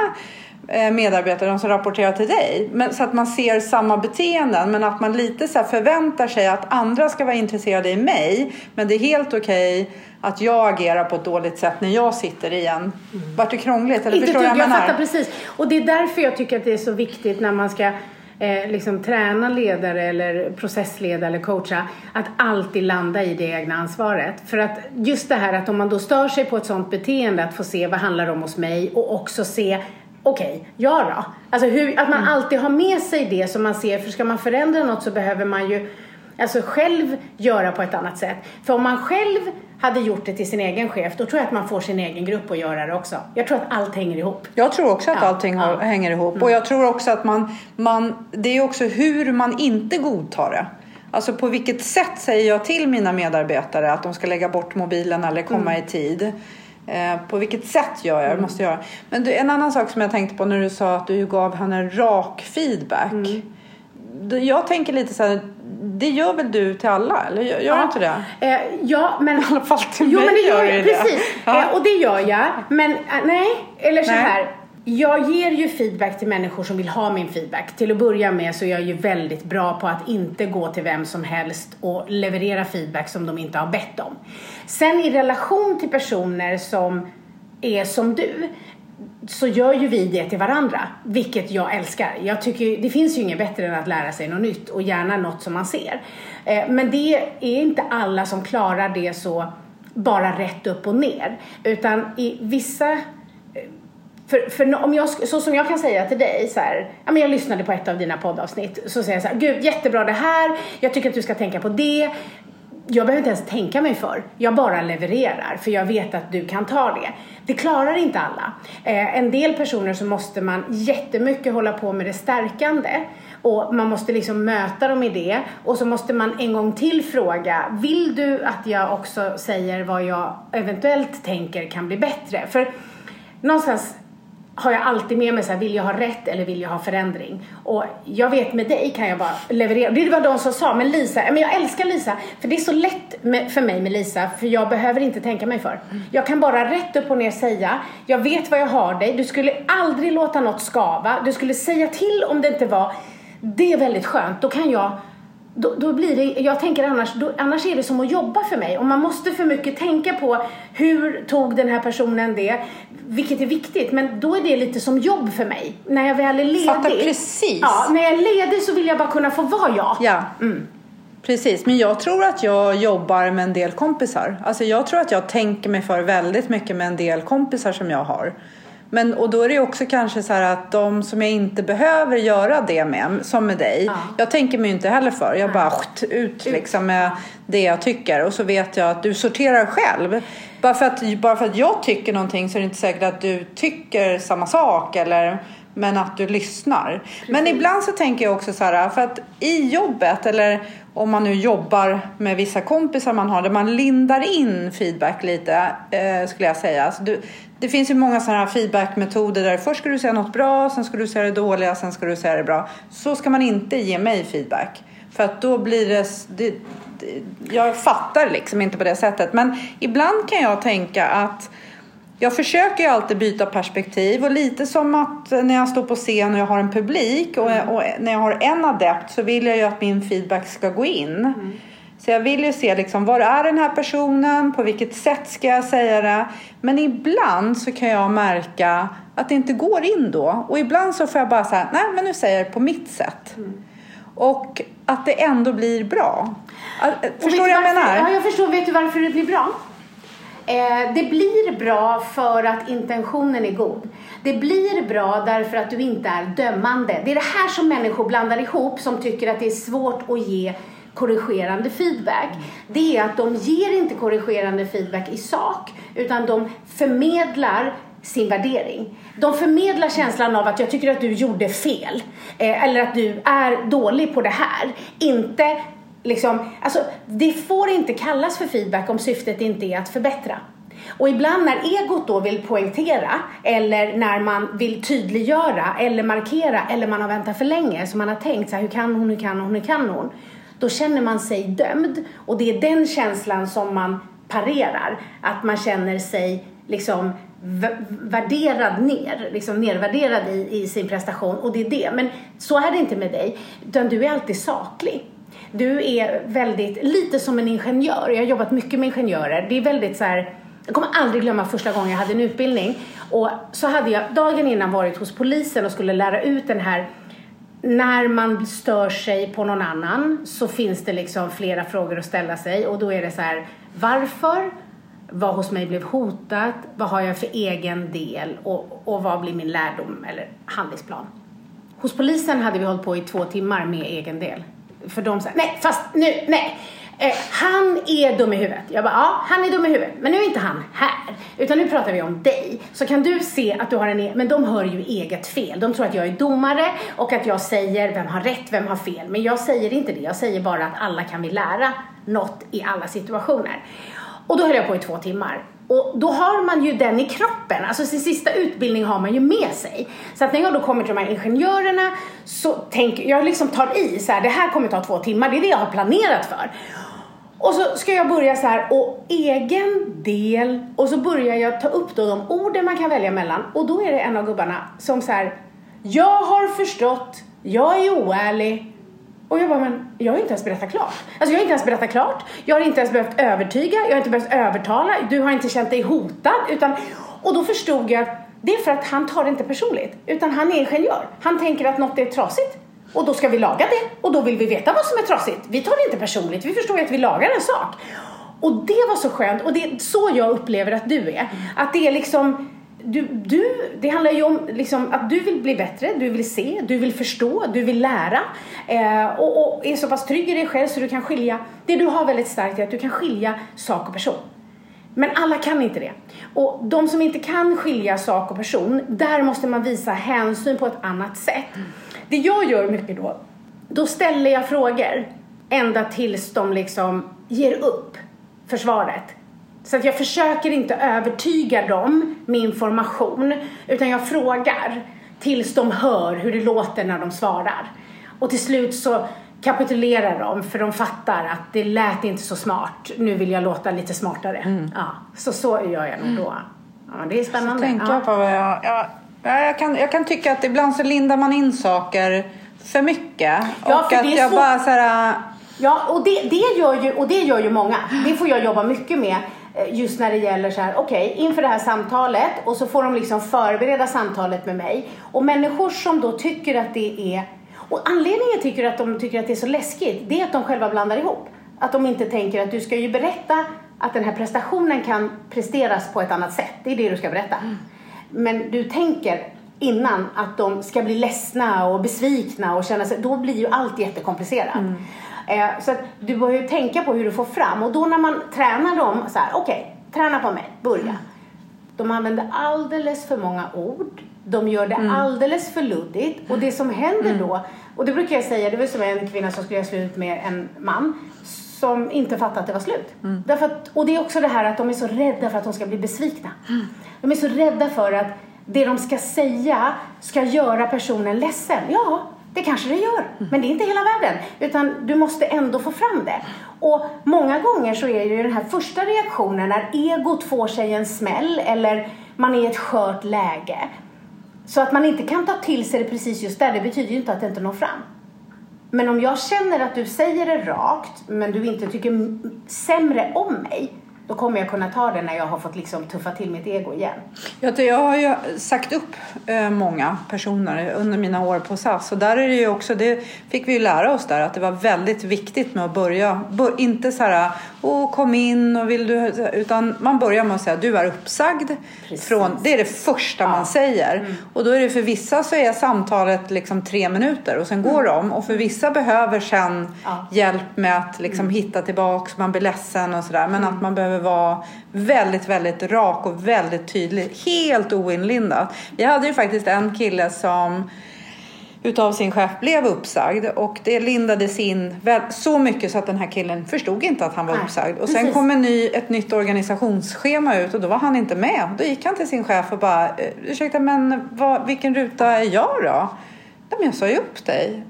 medarbetare, de som rapporterar till dig. Men, så att man ser samma beteenden men att man lite så förväntar sig att andra ska vara intresserade i mig. Men det är helt okej okay att jag agerar på ett dåligt sätt när jag sitter i en... Mm. Vart det krångligt? Eller Inte förstår jag, jag fattar precis. Och det är därför jag tycker att det är så viktigt när man ska eh, liksom träna ledare eller processleda eller coacha att alltid landa i det egna ansvaret. För att just det här att om man då stör sig på ett sånt beteende att få se vad handlar det om hos mig och också se okej, okay, ja då. Alltså hur, att man mm. alltid har med sig det som man ser, för ska man förändra något så behöver man ju alltså själv göra på ett annat sätt. För om man själv hade gjort det till sin egen chef, då tror jag att man får sin egen grupp att göra det också. Jag tror att allt hänger ihop. Jag tror också att ja, allting ja. hänger ihop. Mm. Och jag tror också att man, man, det är också hur man inte godtar det. Alltså på vilket sätt säger jag till mina medarbetare att de ska lägga bort mobilen eller komma mm. i tid? Eh, på vilket sätt gör jag det? Mm. Måste göra. Men du, en annan sak som jag tänkte på när du sa att du gav henne rak feedback. Mm. Jag tänker lite så här, det gör väl du till alla? Eller gör ja. inte det? Eh, ja, men... I alla fall till jo, mig men det gör jag. Precis. Ja. Eh, och det gör jag. Men eh, nej, eller så nej. här. Jag ger ju feedback till människor som vill ha min feedback. Till att börja med så är jag ju väldigt bra på att inte gå till vem som helst och leverera feedback som de inte har bett om. Sen i relation till personer som är som du så gör ju vi det till varandra, vilket jag älskar. Jag tycker, det finns ju inget bättre än att lära sig något nytt och gärna något som man ser. Eh, men det är inte alla som klarar det så bara rätt upp och ner. Utan i vissa för, för om jag, så som jag kan säga till dig så här, ja men jag lyssnade på ett av dina poddavsnitt, så säger jag så här, gud jättebra det här, jag tycker att du ska tänka på det, jag behöver inte ens tänka mig för. Jag bara levererar för jag vet att du kan ta det. Det klarar inte alla. Eh, en del personer så måste man jättemycket hålla på med det stärkande och man måste liksom möta dem i det och så måste man en gång till fråga Vill du att jag också säger vad jag eventuellt tänker kan bli bättre? För någonstans har jag alltid med mig så här, vill jag ha rätt eller vill jag ha förändring? Och jag vet med dig kan jag bara leverera. Det var de som sa, men Lisa, men jag älskar Lisa. För det är så lätt med, för mig med Lisa, för jag behöver inte tänka mig för. Jag kan bara rätt upp och ner säga, jag vet vad jag har dig, du skulle aldrig låta något skava, du skulle säga till om det inte var, det är väldigt skönt. Då kan jag då, då, blir det, jag tänker annars, då, annars är det som att jobba för mig. Och man måste för mycket tänka på hur tog den här personen det, vilket är viktigt. Men då är det lite som jobb för mig. När jag väl är ledig. Fattar precis. Ja, när jag är ledig så vill jag bara kunna få vara jag. Ja. Mm. Precis, men jag tror att jag jobbar med en del kompisar. Alltså jag tror att jag tänker mig för väldigt mycket med en del kompisar som jag har. Men, och då är det också kanske så här att de som jag inte behöver göra det med, som med dig. Ja. Jag tänker mig inte heller för. Jag bara ut liksom med det jag tycker. Och så vet jag att du sorterar själv. Bara för, att, bara för att jag tycker någonting så är det inte säkert att du tycker samma sak. Eller, men att du lyssnar. Precis. Men ibland så tänker jag också så här, för att i jobbet eller om man nu jobbar med vissa kompisar man har där man lindar in feedback lite eh, skulle jag säga. Alltså du, det finns ju många sådana här feedbackmetoder där först ska du säga något bra, sen ska du säga det dåliga, sen ska du säga det bra. Så ska man inte ge mig feedback. För att då blir det, det, det jag fattar liksom inte på det sättet. Men ibland kan jag tänka att jag försöker ju alltid byta perspektiv och lite som att när jag står på scen och jag har en publik och, och när jag har en adept så vill jag ju att min feedback ska gå in. Mm. Så jag vill ju se liksom, var är den här personen? På vilket sätt ska jag säga det? Men ibland så kan jag märka att det inte går in då. Och ibland så får jag bara säga, nej men nu säger jag det på mitt sätt. Mm. Och att det ändå blir bra. Förstår du vad jag menar? Ja, jag förstår. Vet du varför det blir bra? Eh, det blir bra för att intentionen är god. Det blir bra därför att du inte är dömande. Det är det här som människor blandar ihop som tycker att det är svårt att ge korrigerande feedback. Det är att de ger inte korrigerande feedback i sak utan de förmedlar sin värdering. De förmedlar känslan av att jag tycker att du gjorde fel eh, eller att du är dålig på det här. Inte liksom, alltså det får inte kallas för feedback om syftet inte är att förbättra. Och ibland när egot då vill poängtera eller när man vill tydliggöra eller markera eller man har väntat för länge så man har tänkt så här, hur kan hon, hur kan hon, hur kan hon? Då känner man sig dömd och det är den känslan som man parerar. Att man känner sig liksom värderad ner, liksom nervärderad i, i sin prestation och det är det. Men så är det inte med dig, utan du är alltid saklig. Du är väldigt, lite som en ingenjör. Jag har jobbat mycket med ingenjörer. Det är väldigt så här, jag kommer aldrig glömma första gången jag hade en utbildning. Och så hade jag dagen innan varit hos polisen och skulle lära ut den här när man stör sig på någon annan så finns det liksom flera frågor att ställa sig och då är det så här varför? Vad hos mig blev hotat? Vad har jag för egen del? Och, och vad blir min lärdom eller handlingsplan? Hos polisen hade vi hållit på i två timmar med egen del. För de säger nej fast nu, nej. Eh, han är dum i huvudet. Jag bara, ja, han är dum i huvudet. Men nu är inte han här. Utan nu pratar vi om dig. Så kan du se att du har en e Men de hör ju eget fel. De tror att jag är domare och att jag säger vem har rätt, vem har fel. Men jag säger inte det. Jag säger bara att alla kan vi lära något i alla situationer. Och då höll jag på i två timmar. Och då har man ju den i kroppen, alltså sin sista utbildning har man ju med sig. Så att när jag då kommer till de här ingenjörerna så tänker jag liksom tar i så här, det här kommer ta två timmar, det är det jag har planerat för. Och så ska jag börja så här, och egen del, och så börjar jag ta upp då de orden man kan välja mellan. Och då är det en av gubbarna som så här, jag har förstått, jag är oärlig, och jag bara, men jag har inte ens berättat klart. Alltså jag har inte ens berättat klart. Jag har inte ens behövt övertyga, jag har inte behövt övertala, du har inte känt dig hotad. Utan, och då förstod jag att det är för att han tar det inte personligt. Utan han är ingenjör. Han tänker att något är trasigt. Och då ska vi laga det. Och då vill vi veta vad som är trasigt. Vi tar det inte personligt. Vi förstår ju att vi lagar en sak. Och det var så skönt. Och det är så jag upplever att du är. Att det är liksom du, du, det handlar ju om liksom, att du vill bli bättre, du vill se, du vill förstå, du vill lära eh, och, och, är så pass trygg i dig själv så du kan skilja. Det du har väldigt starkt är att du kan skilja sak och person. Men alla kan inte det. Och de som inte kan skilja sak och person, där måste man visa hänsyn på ett annat sätt. Det jag gör mycket då, då ställer jag frågor ända tills de liksom ger upp försvaret. Så att jag försöker inte övertyga dem med information utan jag frågar tills de hör hur det låter när de svarar. Och till slut så kapitulerar de för de fattar att det lät inte så smart. Nu vill jag låta lite smartare. Mm. Ja, så så gör jag nog då. Ja, det är spännande. Så tänker jag på vad jag, jag, jag, kan, jag kan tycka att ibland så lindar man in saker för mycket. Ja, och att jag så... bara så här, Ja, och det, det, gör ju, och det gör ju många. Det får jag jobba mycket med. Eh, just när det gäller så här, okej, okay, inför det här samtalet och så får de liksom förbereda samtalet med mig. Och människor som då tycker att det är, och anledningen till att de tycker att det är så läskigt, det är att de själva blandar ihop. Att de inte tänker att du ska ju berätta att den här prestationen kan presteras på ett annat sätt. Det är det du ska berätta. Mm. Men du tänker innan att de ska bli ledsna och besvikna och känna sig, då blir ju allt jättekomplicerat. Mm. Eh, så att du bör ju tänka på hur du får fram och då när man tränar dem så här, okej, okay, träna på mig, börja. De använder alldeles för många ord. De gör det mm. alldeles för luddigt. Och det som händer mm. då, och det brukar jag säga, det var som en kvinna som skulle göra slut med en man som inte fattade att det var slut. Mm. Därför att, och det är också det här att de är så rädda för att de ska bli besvikna. Mm. De är så rädda för att det de ska säga ska göra personen ledsen. Ja, det kanske det gör, men det är inte hela världen. Utan du måste ändå få fram det. Och många gånger så är ju den här första reaktionen när egot får sig en smäll eller man är i ett skört läge. Så att man inte kan ta till sig det precis just där, det betyder ju inte att det inte når fram. Men om jag känner att du säger det rakt, men du inte tycker sämre om mig, då kommer jag kunna ta det när jag har fått liksom tuffa till mitt ego igen. Jag har ju sagt upp eh, många personer under mina år på SAS och där är det ju också, det fick vi ju lära oss där, att det var väldigt viktigt med att börja, inte så här, åh kom in och vill du, utan man börjar med att säga du är uppsagd. Från, det är det första ja. man säger. Mm. Och då är det för vissa så är samtalet liksom tre minuter och sen går mm. de och för vissa behöver sen ja. hjälp med att liksom mm. hitta tillbaks, man blir ledsen och sådär. Men mm. att man behöver vara väldigt, väldigt rak och väldigt tydlig. Helt oinlindat. Vi hade ju faktiskt en kille som utav sin chef blev uppsagd och det lindades in väl, så mycket så att den här killen förstod inte att han var Nej, uppsagd. Och sen precis. kom en ny, ett nytt organisationsschema ut och då var han inte med. Då gick han till sin chef och bara, "Eh, ursäkta men vad, vilken ruta är jag då? Nej men jag sa ju upp dig.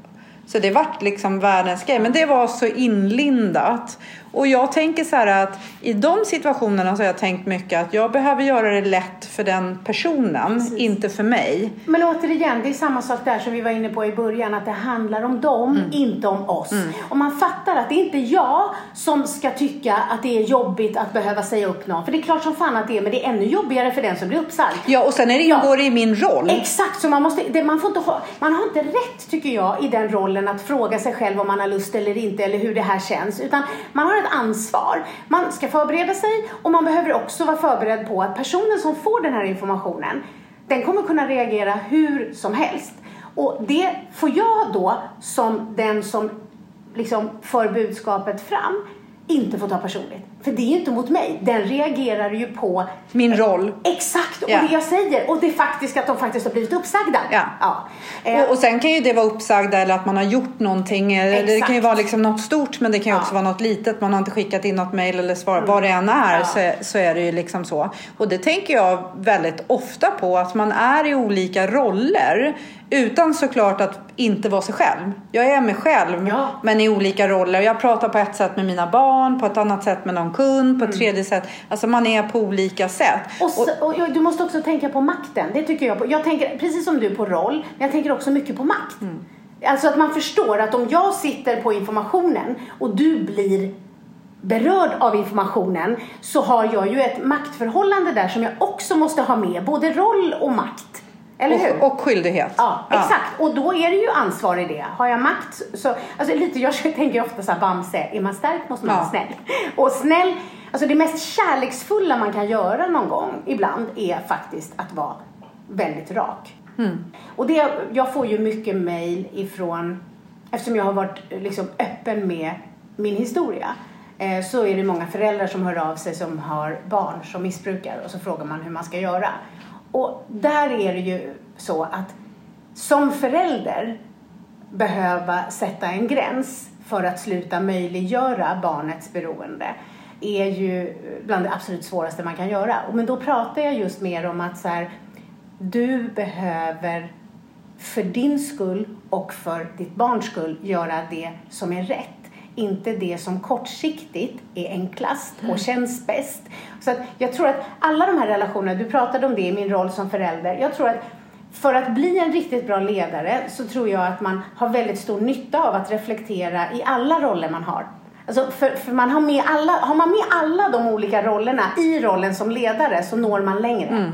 Så det vart liksom världens grej. Men det var så inlindat. Och jag tänker så här att i de situationerna så har jag tänkt mycket att jag behöver göra det lätt för den personen, inte för mig. Men återigen, det är samma sak där som vi var inne på i början, att det handlar om dem, inte om oss. Och man fattar att det är inte jag som ska tycka att det är jobbigt att behöva säga upp någon. För det är klart som fan att det är, men det är ännu jobbigare för den som blir uppsagd. Ja, och sen är det, Ja. ingår det i min roll. Exakt, så man, måste, det, man, får inte ha, man har inte rätt tycker jag i den rollen att fråga sig själv om man har lust eller inte eller hur det här känns. Utan man har ett ansvar. Man ska förbereda sig och man behöver också vara förberedd på att personen som får den här informationen den kommer kunna reagera hur som helst. Och det får jag då som den som liksom för budskapet fram inte få ta personligt. För det är ju inte mot mig. Den reagerar ju på Min roll. Exakt, och Ja. det jag säger. Och det faktiska att de faktiskt har blivit uppsagda. Ja. Eh, Och, och sen kan ju det vara uppsagda eller att man har gjort någonting. eller Det Exakt. kan ju vara liksom något stort men det kan ju Ja. också vara något litet. Man har inte skickat in något mejl eller svar. Vad det än är Mm. Ja. så, är- så är det ju liksom så. Och det tänker jag väldigt ofta på. Att man är i olika roller. Utan såklart att inte vara sig själv. Jag är mig själv Ja. men i olika roller. Jag pratar på ett sätt med mina barn, på ett annat sätt med någon kund, på Mm. ett tredje sätt. Alltså man är på olika sätt. och, så, och du måste också tänka på makten. Det tycker jag på. Jag tänker precis som du på roll, men jag tänker också mycket på makt. Mm. Alltså att man förstår att om jag sitter på informationen och du blir berörd av informationen så har jag ju ett maktförhållande där som jag också måste ha med. Både roll och makt. Eller hur? och, och skyldighet. Ja, exakt. Och då är det ju ansvar i det. Har jag makt så, alltså lite, jag tänker ofta så här, Bamse, är man stark måste man Ja. vara snäll. Och snäll, alltså det mest kärleksfulla man kan göra någon gång ibland är faktiskt att vara väldigt rak. Och det, jag får ju mycket mail ifrån, eftersom jag har varit liksom öppen med min historia, eh, så är det många föräldrar som hör av sig som har barn som missbrukar och så frågar man hur man ska göra. Och där är det ju så att som förälder behöva sätta en gräns för att sluta möjliggöra barnets beroende är ju bland det absolut svåraste man kan göra. Men då pratar jag just mer om att så här, du behöver för din skull och för ditt barns skull göra det som är rätt. Inte det som kortsiktigt är enklast och känns bäst. Så att jag tror att alla de här relationerna, du pratade om det i min roll som förälder. Jag tror att för att bli en riktigt bra ledare så tror jag att man har väldigt stor nytta av att reflektera i alla roller man har. Alltså för, för man har, med alla, har man med alla de olika rollerna i rollen som ledare så når man längre.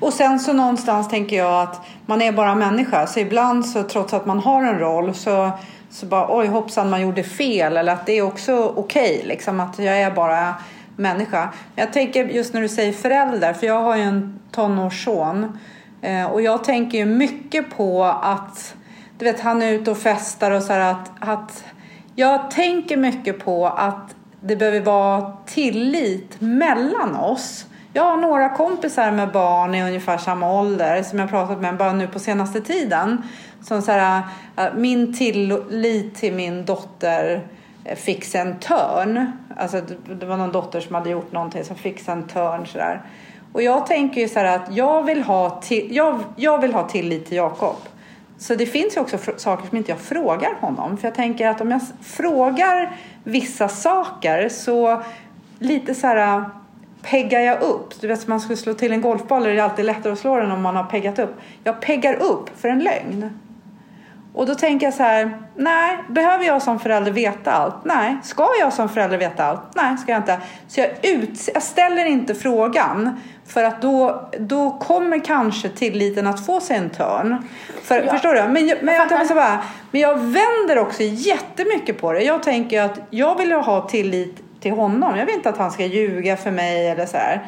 Och sen så någonstans tänker jag att man är bara människa. Så ibland så trots att man har en roll så, så bara oj hoppsan man gjorde fel. Eller att det är också okej liksom att jag är bara människa. Jag tänker just när du säger förälder. För jag har ju en tonårsson. Eh, och jag tänker ju mycket på att du vet han är ute och festar och så här att, att jag tänker mycket på att det behöver vara tillit mellan oss. Jag har några kompisar med barn i ungefär samma ålder som jag pratat med bara nu på senaste tiden. Som så här, äh, min tillit till min dotter eh, fick sig en törn. Alltså det- var någon dotter som hade gjort någonting som fick sig en törn Så där. Och jag tänker ju så här att jag vill ha, till, jag, jag vill ha tillit till Jakob. Så det finns ju också saker som inte jag frågar honom. För jag tänker att om jag frågar vissa saker så lite så här äh, peggar jag upp. Du vet som man skulle slå till en golfboll är det alltid lättare att slå den om man har peggat upp. Jag peggar upp för en lögn. Och då tänker jag så här, nej, behöver jag som förälder veta allt? Nej. Ska jag som förälder veta allt? Nej, ska jag inte. Så jag, ut, jag ställer inte frågan för att då, då kommer kanske tilliten att få sig en törn. För, Ja. Förstår du? Men, jag- men, jag, tänker så men jag vänder också jättemycket på det. Jag tänker att jag vill ha tillit till honom. Jag vill inte att han ska ljuga för mig eller så här.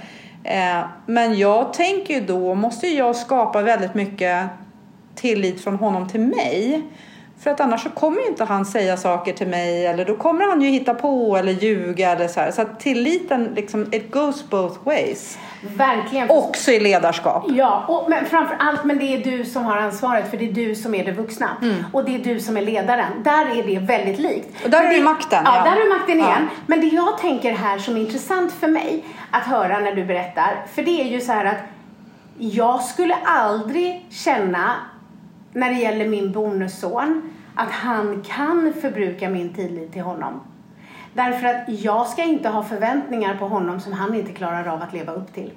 Eh, men jag tänker ju då måste jag skapa väldigt mycket tillit från honom till mig. För att annars så kommer ju inte han säga saker till mig eller då kommer han ju hitta på eller ljuga eller så här. Så att tilliten liksom, it goes both ways. Verkligen. Också i ledarskap. Ja, och, men framför allt, men det är du som har ansvaret för det är du som är det vuxna. Mm. Och det är du som är ledaren. Där är det väldigt likt. Och där Men du det- makten, Ja, ja. där du makten Ja. igen. Men det jag tänker här som är intressant för mig att höra när du berättar, för det är ju så här att jag skulle aldrig känna när det gäller min bonusson att han kan förbruka min tillit till honom. Därför att jag ska inte ha förväntningar på honom som han inte klarar av att leva upp till.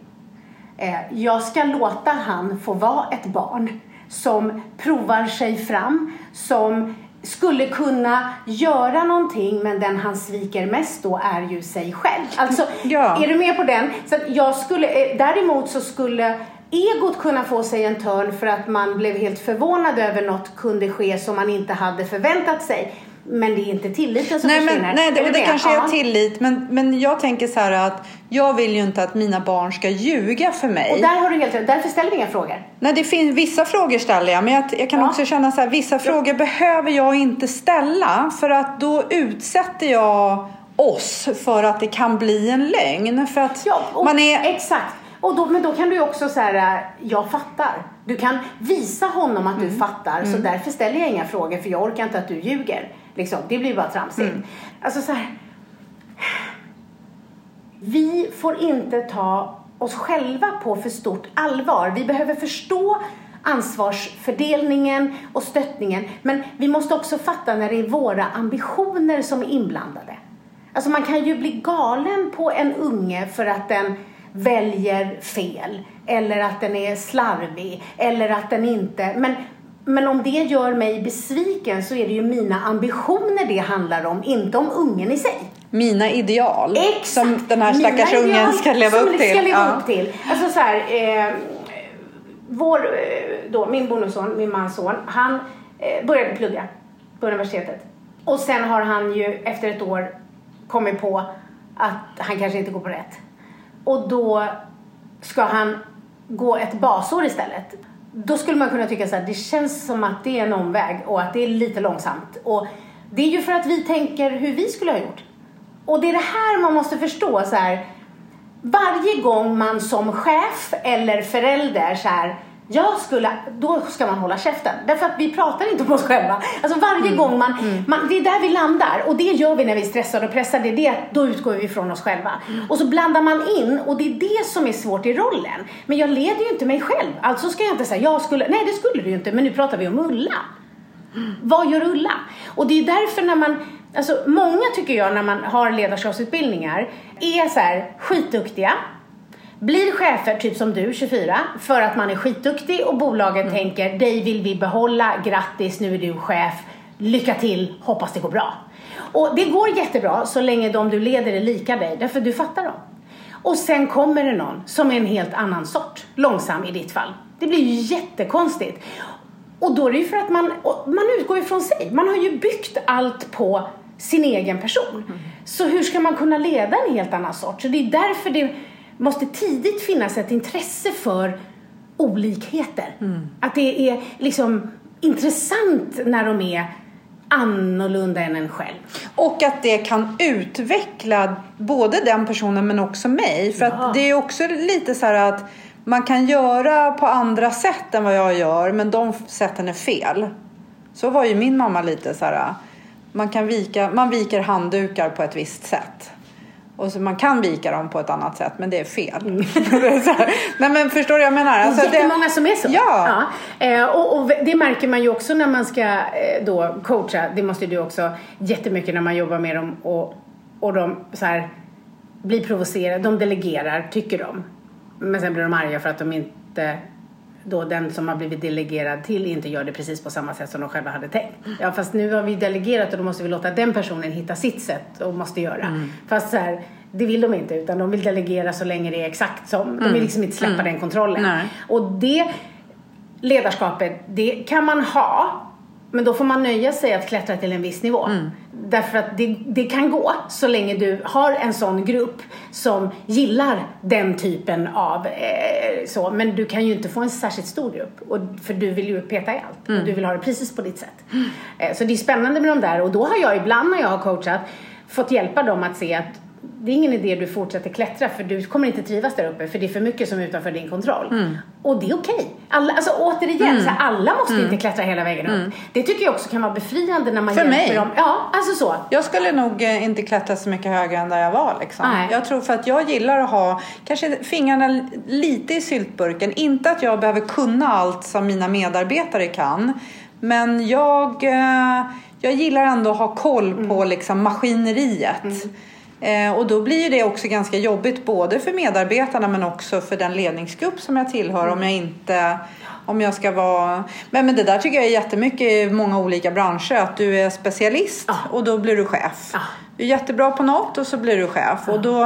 Eh, Jag ska låta han få vara ett barn som provar sig fram, som skulle kunna göra någonting men den han sviker mest då är ju sig själv. Alltså, Ja. är du med på den? Så jag skulle, eh, däremot så skulle egot kunna få sig en törn för att man blev helt förvånad över något kunde ske som man inte hade förväntat sig. Men det är inte tilliten som Nej, försvinner. men, nej det, det med? kanske Ja. är tillit. Men, men jag tänker så här att jag vill ju inte att mina barn ska ljuga för mig. Och där har du helt rätt. Därför ställer vi inga frågor. Nej, det finns, vissa frågor ställer jag, men jag, jag kan Ja. också känna så här, vissa frågor behöver jag inte ställa för att då utsätter jag oss för att det kan bli en lögn. För att Ja, man är... exakt. Och då, men då kan du också säga, jag fattar. Du kan visa honom att Mm. du fattar, så därför ställer jag inga frågor för jag orkar inte att du ljuger. Liksom, det blir bara tramsigt. Mm. Alltså så här. Vi får inte ta oss själva på för stort allvar. Vi behöver förstå ansvarsfördelningen och stöttningen. Men vi måste också fatta när det är våra ambitioner som är inblandade. Alltså man kan ju bli galen på en unge för att den väljer fel. Eller att den är slarvig. Eller att den inte... Men, men om det gör mig besviken så är det ju mina ambitioner det handlar om, inte om ungen i sig. Mina ideal Exakt. som den här Mina stackars ideal ungen ska leva upp till. Ska leva Ja. upp till. Alltså så här, eh, vår, eh, då, min bonusson, min mans son, han eh, började plugga på universitetet. Och sen har han ju efter ett år kommit på att han kanske inte går på rätt. Och då ska han gå ett basår istället. Då skulle man kunna tycka så här, det känns som att det är en omväg och att det är lite långsamt. Och det är ju för att vi tänker hur vi skulle ha gjort. Och det är det här man måste förstå så här. Varje gång man som chef eller förälder så här, jag skulle, då ska man hålla käften. Därför att vi pratar inte om oss själva. Alltså varje gång man, man, det är där vi landar. Och det gör vi när vi är stressade och pressade. Det är att då utgår vi från oss själva. Och så blandar man in och det är det som är svårt i rollen. Men jag leder ju inte mig själv. Alltså ska jag inte säga, jag skulle, nej det skulle du ju inte. Men nu pratar vi om Ulla. Vad gör Ulla? Och det är därför när man, alltså många tycker jag när man har ledarskapsutbildningar är så här skitduktiga, blir chefer, typ som du, 24, för att man är skitduktig och bolaget tänker dig vill vi behålla, grattis, nu är du chef, lycka till, hoppas det går bra. Och det går jättebra så länge de du leder är lika dig, därför du fattar dem. Och sen kommer det någon som är en helt annan sort, långsam i ditt fall. Det blir ju jättekonstigt. Och då är det ju för att man, man utgår ifrån sig. Man har ju byggt allt på sin egen person. Så hur ska man kunna leda en helt annan sort? Så det är därför det måste tidigt finnas ett intresse för olikheter. Att det är liksom intressant när de är annorlunda än en själv. Och att det kan utveckla både den personen men också mig. För Ja. att det är också lite så här att man kan göra på andra sätt än vad jag gör men de sätten är fel. Så var ju min mamma lite så här. Man, kan vika, man viker handdukar på ett visst sätt. Och så man kan vika dem på ett annat sätt men det är fel. Här. Nej men förstår du vad jag menar? Alltså, det är jättemånga som är så. Ja. Eh, och, och det märker man ju också när man ska eh, då coacha. Det måste du också jättemycket när man jobbar med dem och, och de så här, blir provocerade. De delegerar, tycker de. Men sen blir de arga för att de inte då den som har blivit delegerad till inte gör det precis på samma sätt som de själva hade tänkt. Ja fast nu har vi delegerat och då måste vi låta den personen hitta sitt sätt och måste göra. Fast så här, det vill de inte utan de vill delegera så länge det är exakt som. De vill liksom inte släppa den kontrollen. Nej. Och det ledarskapet, det kan man ha Men då får man nöja sig att klättra till en viss nivå. Mm. Därför att det, det kan gå så länge du har en sån grupp som gillar den typen av eh, så. Men du kan ju inte få en särskilt stor grupp. Och, för du vill ju peta i allt. Mm. Och du vill ha det precis på ditt sätt. Eh, så det är spännande med de där. Och då har jag ibland när jag har coachat fått hjälpa dem att se att det är ingen idé du fortsätter klättra för du kommer inte trivas där uppe för det är för mycket som är utanför din kontroll. Mm. Och det är okej. Alla, alltså återigen, så här, alla måste inte klättra hela vägen upp. Det tycker jag också kan vara befriande när man Mm. För hjälper mig. dem. Ja, alltså så. Jag skulle nog eh, inte klättra så mycket högre än där jag var. Liksom. Nej. Jag tror för att jag gillar att ha kanske fingrarna lite i syltburken. Inte att jag behöver kunna allt som mina medarbetare kan. Men jag, eh, jag gillar ändå att ha koll på Mm. liksom, maskineriet. Eh, och då blir det också ganska jobbigt både för medarbetarna men också för den ledningsgrupp som jag tillhör om jag inte om jag ska vara... Men, men det där tycker jag är jättemycket i många olika branscher. Att du är specialist Ja. och då blir du chef. Ja. Du är jättebra på något och så blir du chef. Och, då,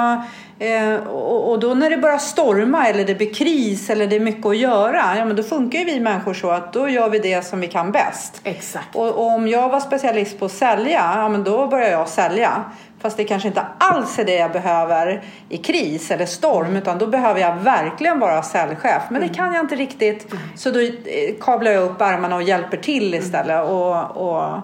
eh, och, och då när det börjar storma eller det blir kris eller det är mycket att göra. Ja men då funkar ju vi människor så att då gör vi det som vi kan bäst. Exakt. Och, och om jag var specialist på att sälja, ja men då börjar jag sälja. Fast det kanske inte alls är det jag behöver i kris eller storm. Utan då behöver jag verkligen vara säljchef. Men det kan jag inte riktigt. Så då eh, kavlar jag upp armarna och hjälper till istället. Och, och,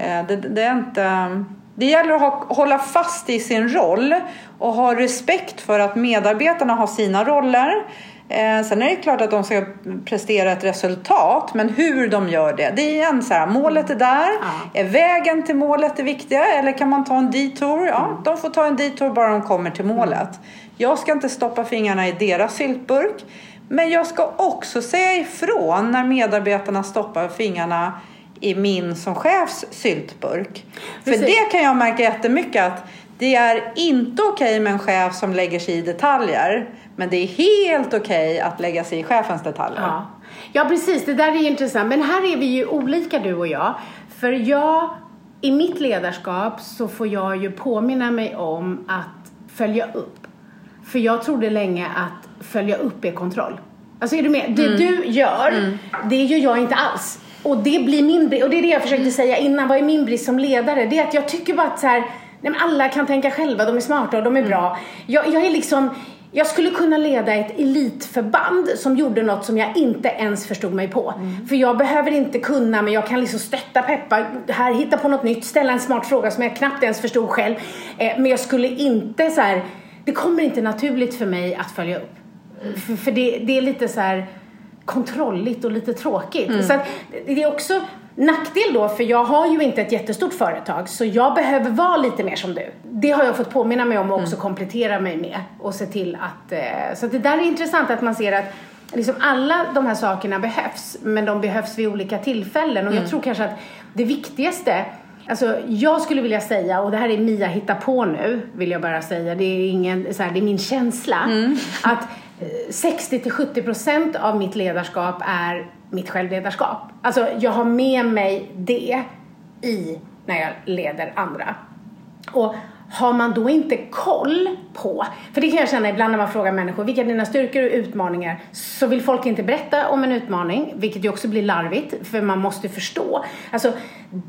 eh, det, det är inte... Det gäller att ha, hålla fast i sin roll och ha respekt för att medarbetarna har sina roller. Eh, sen är det klart att de ska prestera ett resultat, men hur de gör det. Det är igen så här, målet är där. Ja. Är vägen till målet det viktiga eller kan man ta en detour? Ja, de får ta en detour bara de kommer till målet. Jag ska inte stoppa fingrarna i deras syltburk. Men jag ska också säga ifrån när medarbetarna stoppar fingrarna i min som chefs syltburk. För Precis. det kan jag märka jättemycket att det är inte okej med en chef som lägger sig i detaljer. Men det är helt okej att lägga sig i chefens detaljer. Ja. ja, precis. Det där är ju intressant. Men här är vi ju olika du och jag. För jag, i mitt ledarskap så får jag ju påminna mig om att följa upp. För jag trodde länge att följa upp är kontroll. Alltså är du med? Det du gör, det gör jag inte alls. Och det blir min brist, och det är det jag försökte säga innan, vad är min brist som ledare? Det är att jag tycker bara att så här, nej men alla kan tänka själva, de är smarta och de är bra. Jag, jag är liksom, jag skulle kunna leda ett elitförband som gjorde något som jag inte ens förstod mig på. För jag behöver inte kunna, men jag kan liksom stötta, peppa, här, hitta på något nytt, ställa en smart fråga som jag knappt ens förstod själv. Eh, men jag skulle inte så här, det kommer inte naturligt för mig att följa upp. För, för det, det är lite så här kontrolligt och lite tråkigt. Så att, det är också nackdel då, för jag har ju inte ett jättestort företag så jag behöver vara lite mer som du. Det har jag fått påminna mig om och också komplettera mig med och se till att... Eh, så att det där är intressant att man ser att liksom alla de här sakerna behövs men de behövs vid olika tillfällen. Och jag tror kanske att det viktigaste Alltså jag skulle vilja säga, och det här är Mia hitta på nu, vill jag bara säga, det är, ingen, så här, det är min känsla, att eh, 60-70% av mitt ledarskap är mitt självledarskap. Alltså jag har med mig det i när jag leder andra. Och har man då inte koll på, för det kan jag känna ibland när man frågar människor, vilka är dina styrkor och utmaningar? Så vill folk inte berätta om en utmaning, vilket ju också blir larvigt, för man måste förstå. Alltså,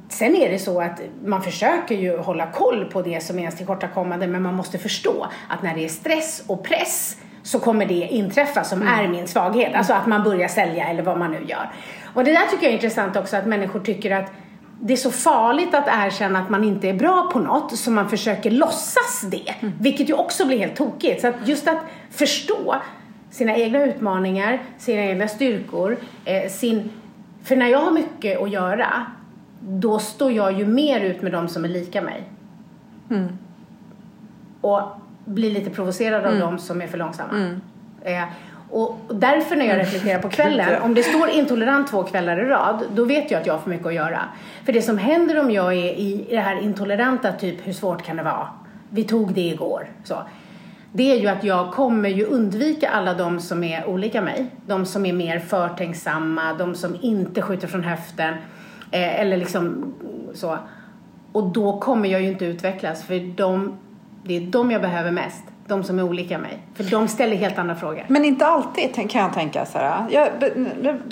sen är det så att man försöker ju hålla koll på det som är ens tillkortakommande, men man måste förstå att när det är stress och press så kommer det inträffa som är min svaghet. Alltså att man börjar sälja eller vad man nu gör. Och det där tycker jag är intressant också, att människor tycker att det är så farligt att erkänna att man inte är bra på något så man försöker låtsas det. Vilket ju också blir helt tokigt. Så att just att förstå sina egna utmaningar, sina egna styrkor, eh, sin... För när jag har mycket att göra, då står jag ju mer ut med de som är lika mig. Och blir lite provocerad av de som är för långsamma. Eh, och därför när jag reflekterar på kvällen, om det står intolerant två kvällar i rad, då vet jag att jag har för mycket att göra. För det som händer om jag är i det här intoleranta, typ hur svårt kan det vara? Vi tog det igår. Så. Det är ju att jag kommer ju undvika alla de som är olika mig. De som är mer förtänksamma, de som inte skjuter från höften. Eh, eller liksom så. Och då kommer jag ju inte utvecklas för de, det är de jag behöver mest. de som är olika mig. För de ställer helt andra frågor. Men inte alltid kan jag tänka så här. Jag,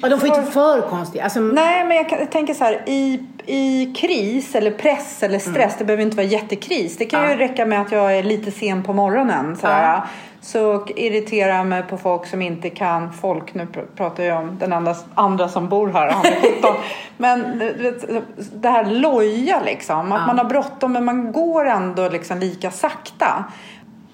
och de får inte för konstiga. Alltså, nej, men jag, kan, jag tänker så här. I, I kris eller press eller stress, mm. det behöver inte vara jättekris. Det kan ja. ju räcka med att jag är lite sen på morgonen. Så, ja. Så irriterar jag mig på folk som inte kan folk. Nu pratar jag om den andra, andra som bor här. Han är 17. men det här loja liksom. Att ja. man har bråttom men man går ändå liksom lika sakta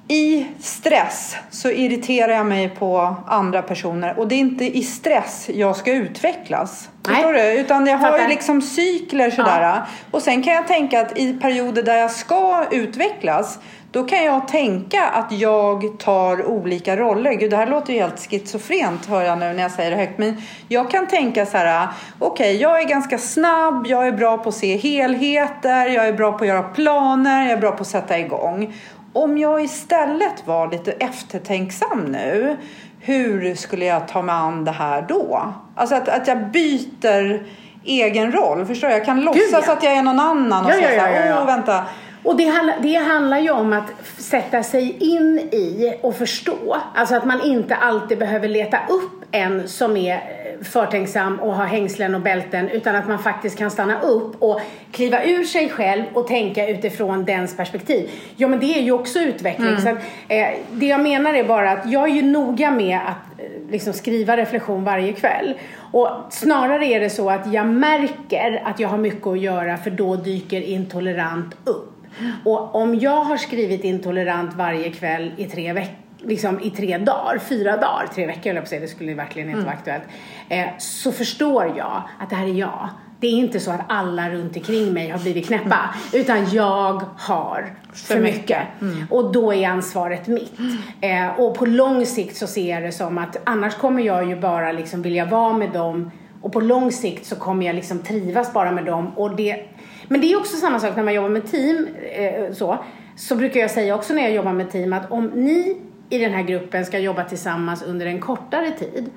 i stress så irriterar jag mig på andra personer och det är inte i stress jag ska utvecklas. Nej. Förstår du? Utan jag har ju liksom cykler sådär. Ja. Och sen kan jag tänka att i perioder där jag ska utvecklas då kan jag tänka att jag tar olika roller. Gud, det här låter ju helt schizofrent hör jag nu när jag säger det högt. Men jag kan tänka så här, okej, okay, jag är ganska snabb, jag är bra på att se helheter, jag är bra på att göra planer, jag är bra på att sätta igång. Om jag istället var lite eftertänksam nu, hur skulle jag ta mig an det här då? Alltså att, att jag byter egen roll. Förstår du? Jag kan låtsas ja. att jag är någon annan och ja, säga ja, ja, ja, åh vänta. Och det, det handlar ju om att sätta sig in i och förstå. Alltså att man inte alltid behöver leta upp en som är förtänksam och ha hängslen och bälten utan att man faktiskt kan stanna upp och kliva ur sig själv och tänka utifrån dens perspektiv. Ja men det är ju också utveckling. Mm. Så att, eh, det jag menar är bara att jag är ju noga med att eh, liksom skriva reflektion varje kväll. Och snarare är det så att jag märker att jag har mycket att göra för då dyker intolerant upp. Och om jag har skrivit intolerant varje kväll i tre veckor liksom i tre dagar, fyra dagar, tre veckor höll jag på att säga, det skulle verkligen inte mm. vara aktuellt. Eh, så förstår jag att det här är jag. Det är inte så att alla runt omkring mig har blivit knäppa, mm. utan jag har för, för mycket. mycket. Mm. Och då är ansvaret mitt. Eh, och på lång sikt så ser jag det som att annars kommer jag ju bara liksom vilja vara med dem och på lång sikt så kommer jag liksom trivas bara med dem. Och det, men det är också samma sak när man jobbar med team. Eh, så, så brukar jag säga också när jag jobbar med team att om ni i den här gruppen ska jobba tillsammans under en kortare tid,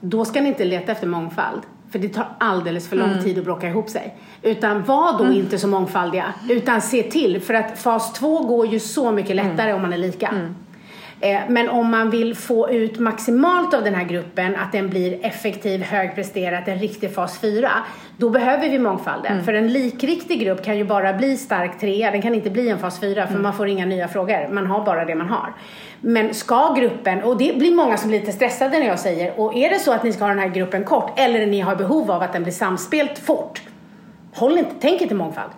då ska ni inte leta efter mångfald. För det tar alldeles för lång mm. tid att bråka ihop sig. Utan var då mm. inte så mångfaldiga. Utan se till, för att fas två går ju så mycket lättare mm. om man är lika. Eh, men om man vill få ut maximalt av den här gruppen, att den blir effektiv, högpresterat, en riktig fas 4, då behöver vi mångfalden. Mm. För en likriktig grupp kan ju bara bli stark 3, den kan inte bli en fas 4 för mm. man får inga nya frågor. Man har bara det man har. Men ska gruppen, och det blir många som blir lite stressade när jag säger, och är det så att ni ska ha den här gruppen kort eller ni har behov av att den blir samspelt fort, håll inte, tänk inte mångfald.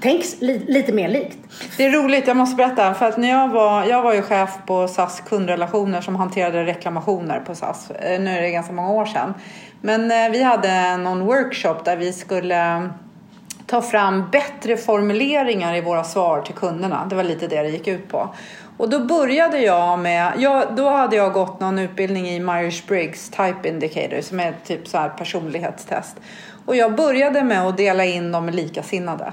Tänk li, lite mer likt. Det är roligt, jag måste berätta. För att när jag var, jag var ju chef på SAS kundrelationer som hanterade reklamationer på SAS. Eh, nu är det ganska många år sedan. Men eh, vi hade någon workshop där vi skulle eh, ta fram bättre formuleringar i våra svar till kunderna. Det var lite det det gick ut på. Och då började jag med, ja, då hade jag gått någon utbildning i Myers-Briggs Type Indicator som är typ så här personlighetstest. Och jag började med att dela in dem i likasinnade.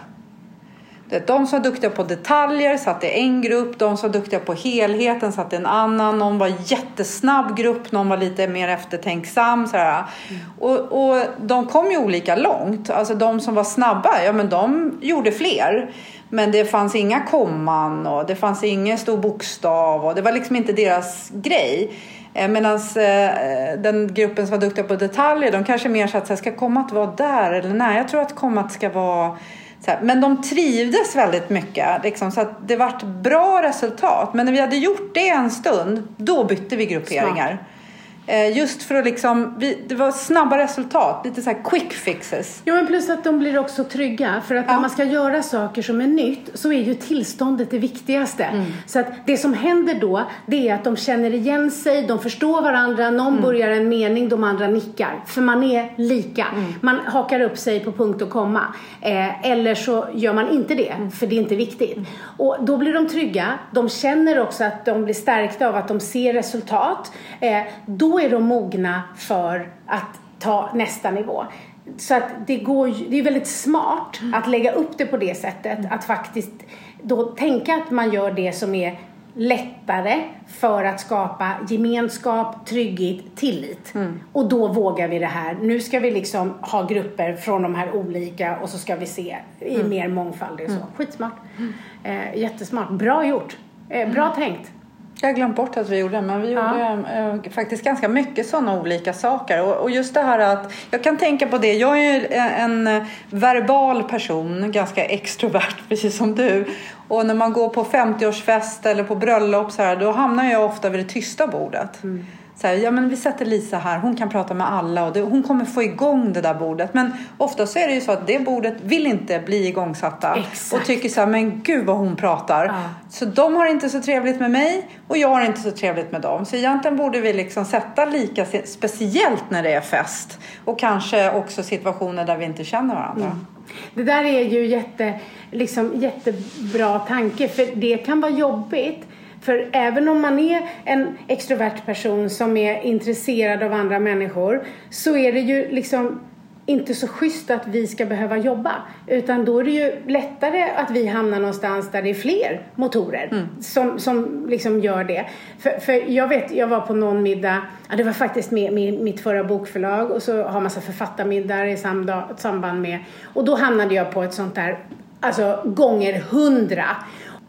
De som var duktiga på detaljer satt i en grupp, de som var duktiga på helheten satt i en annan, någon var jättesnabb grupp, någon var lite mer eftertänksam. Sådär. Mm. Och, och de kom ju olika långt. Alltså de som var snabba, ja men de gjorde fler. Men det fanns inga komman och det fanns ingen stor bokstav och det var liksom inte deras grej. Eh, Medan eh, den gruppen som var duktiga på detaljer, de kanske mer satt så här, ska kommat vara där eller nej, jag tror att kommat ska vara här, men de trivdes väldigt mycket, liksom, så att det vart bra resultat. Men när vi hade gjort det en stund, då bytte vi grupperingar. Eh, just för att liksom, det var snabba resultat, lite så quick fixes. Ja men plus att de blir också trygga. För att ja. när man ska göra saker som är nytt så är ju tillståndet det viktigaste. Mm. Så att det som händer då, det är att de känner igen sig, de förstår varandra, någon mm. börjar en mening, de andra nickar. För man är lika. Mm. Man hakar upp sig på punkt och komma. Eh, eller så gör man inte det, mm. för det är inte viktigt. Mm. Och då blir de trygga, de känner också att de blir stärkta av att de ser resultat. Eh, då är de mogna för att ta nästa nivå. Så att det, går, det är väldigt smart att lägga upp det på det sättet. Att faktiskt då tänka att man gör det som är lättare för att skapa gemenskap, trygghet, tillit. Mm. Och då vågar vi det här. Nu ska vi liksom ha grupper från de här olika och så ska vi se i mm. mer mångfald. Så. Mm. Skitsmart. Mm. Eh, jättesmart. Bra gjort. Eh, bra mm. tänkt. Jag har glömt bort att vi gjorde men vi Ja. gjorde eh, faktiskt ganska mycket sådana olika saker. Och, och just det här att, jag kan tänka på det, jag är ju en, verbal person, ganska extrovert precis som du. Och när man går på 50-årsfest eller på bröllop så här, då hamnar jag ofta vid det tysta bordet. Så här, ja men vi sätter Lisa här, hon kan prata med alla och det, hon kommer få igång det där bordet. Men ofta så är det ju så att det bordet vill inte bli igångsatta. Exakt. Och tycker så här, men gud vad hon pratar. Ja. Så de har inte så trevligt med mig och jag har inte så trevligt med dem. Så egentligen borde vi liksom sätta lika, speciellt när det är fest. Och kanske också situationer där vi inte känner varandra. Det där är ju jätte, liksom, jättebra tanke för det kan vara jobbigt. För även om man är en extrovert person som är intresserad av andra människor så är det ju liksom inte så schysst att vi ska behöva jobba. Utan då är det ju lättare att vi hamnar någonstans där det är fler motorer som, som liksom gör det. För, för jag vet, jag var på någon middag, ja, det var faktiskt med, med mitt förra bokförlag och så har massa författarmiddagar i samband med. Och då hamnade jag på ett sånt där, alltså gånger hundra.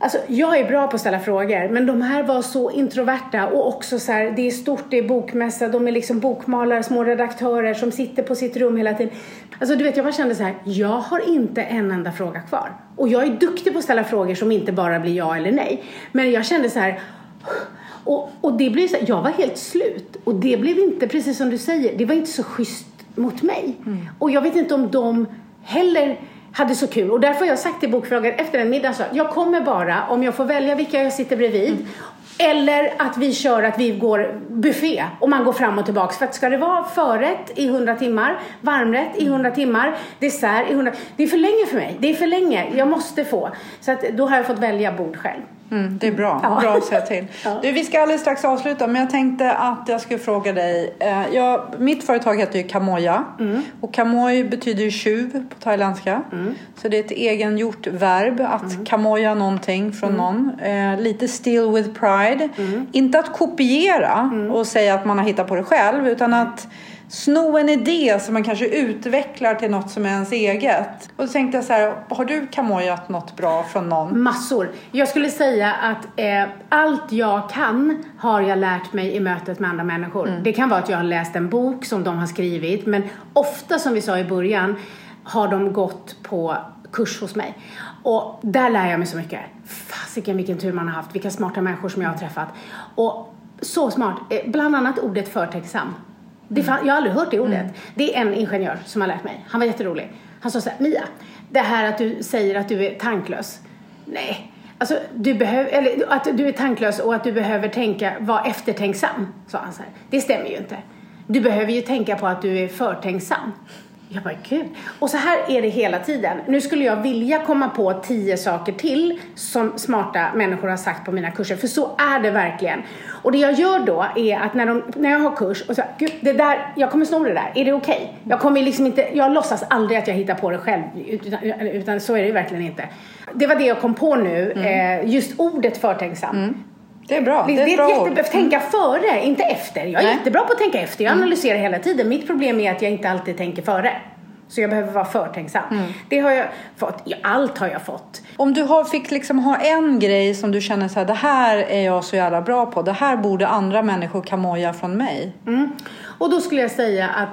Alltså, jag är bra på att ställa frågor, men de här var så introverta och också så här, det är stort, det är bokmässa, de är liksom bokmalare, små redaktörer som sitter på sitt rum hela tiden. Alltså du vet, jag bara kände så här, jag har inte en enda fråga kvar. Och jag är duktig på att ställa frågor som inte bara blir ja eller nej. Men jag kände så här, och, och det blev så här, jag var helt slut. Och det blev inte, precis som du säger, det var inte så schysst mot mig. Och jag vet inte om de heller hade så kul. Och därför har jag sagt till bokförlaget efter den middagen så att jag kommer bara om jag får välja vilka jag sitter bredvid. Eller att vi kör att vi går buffé och man går fram och tillbaks. För att ska det vara förrätt i 100 timmar, varmrätt i 100 timmar, dessert i 100 Det är för länge för mig. Det är för länge. Jag måste få. Så att då har jag fått välja bord själv. Mm, det är bra. Ja. Bra att säga till. Ja. Du, vi ska alldeles strax avsluta men jag tänkte att jag skulle fråga dig. Eh, jag, mitt företag heter ju Kamoja och Kamoj betyder ju tjuv på thailändska. Så det är ett egengjort verb att kamoja någonting från någon. Eh, lite still with pride. Inte att kopiera och säga att man har hittat på det själv utan att sno en idé som man kanske utvecklar till något som är ens eget. Och då tänkte jag så här, har du kamojat något bra från någon? Massor. Jag skulle säga att eh, allt jag kan har jag lärt mig i mötet med andra människor. Det kan vara att jag har läst en bok som de har skrivit, men ofta som vi sa i början har de gått på kurs hos mig. Och där lär jag mig så mycket. Fasiken vilken tur man har haft, vilka smarta människor som jag har träffat. Och så smart, eh, bland annat ordet förtänksam. Det fan, jag har aldrig hört det ordet. Det är en ingenjör som har lärt mig. Han var jätterolig. Han sa så här, Mia, det här att du säger att du är tanklös. Nej, alltså du behöver, eller att du är tanklös och att du behöver tänka, vara eftertänksam, sa han så här. Det stämmer ju inte. Du behöver ju tänka på att du är förtänksam. Jag bara, gud. Och så här är det hela tiden. Nu skulle jag vilja komma på tio saker till som smarta människor har sagt på mina kurser. För så är det verkligen. Och det jag gör då är att när, de, när jag har kurs och så gud, det där, jag kommer sno det där. Är det okej? Jag kommer liksom inte, jag låtsas aldrig att jag hittar på det själv. Utan, utan så är det verkligen inte. Det var det jag kom på nu. Eh, just ordet förtänksam. Det är bra. Det, Det är det är bra ett ord. tänka före, inte efter. Jag är Nej. jättebra på att tänka efter. Jag analyserar hela tiden. Mitt problem är att jag inte alltid tänker före. Så jag behöver vara förtänksam. Det har jag fått. Allt har jag fått. Om du har, fick liksom ha en grej som du känner så här, det här är jag så jävla bra på. Det här borde andra människor kamoja från mig. Mm. Och då skulle jag säga att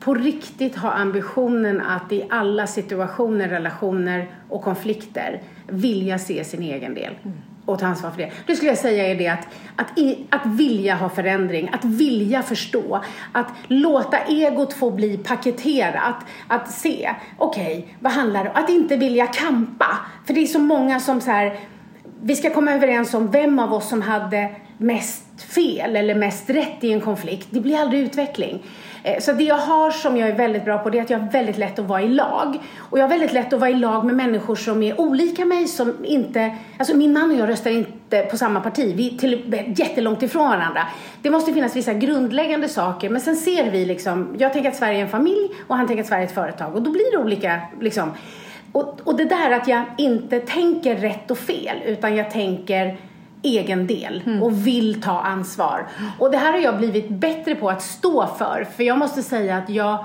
på riktigt ha ambitionen att i alla situationer, relationer och konflikter vilja se sin egen del och ta ansvar för det. Det skulle jag säga är det att, att, i, att vilja ha förändring, att vilja förstå, att låta egot få bli paketerat, att se, okej, vad handlar det om? Att inte vilja kampa. För det är så många som så här, vi ska komma överens om vem av oss som hade mest fel eller mest rätt i en konflikt. Det blir aldrig utveckling. Eh, så det jag har som jag är väldigt bra på det är att jag har väldigt lätt att vara i lag. Och jag har väldigt lätt att vara i lag med människor som är olika mig, som inte... Alltså min man och jag röstar inte på samma parti. Vi är till, jättelångt ifrån varandra. Det måste finnas vissa grundläggande saker, men sen ser vi liksom... Jag tänker att Sverige är en familj och han tänker att Sverige är ett företag. Och då blir det olika liksom... Och, och det där att jag inte tänker rätt och fel, utan jag tänker egen del och vill ta ansvar. Och det här har jag blivit bättre på att stå för. För jag måste säga att jag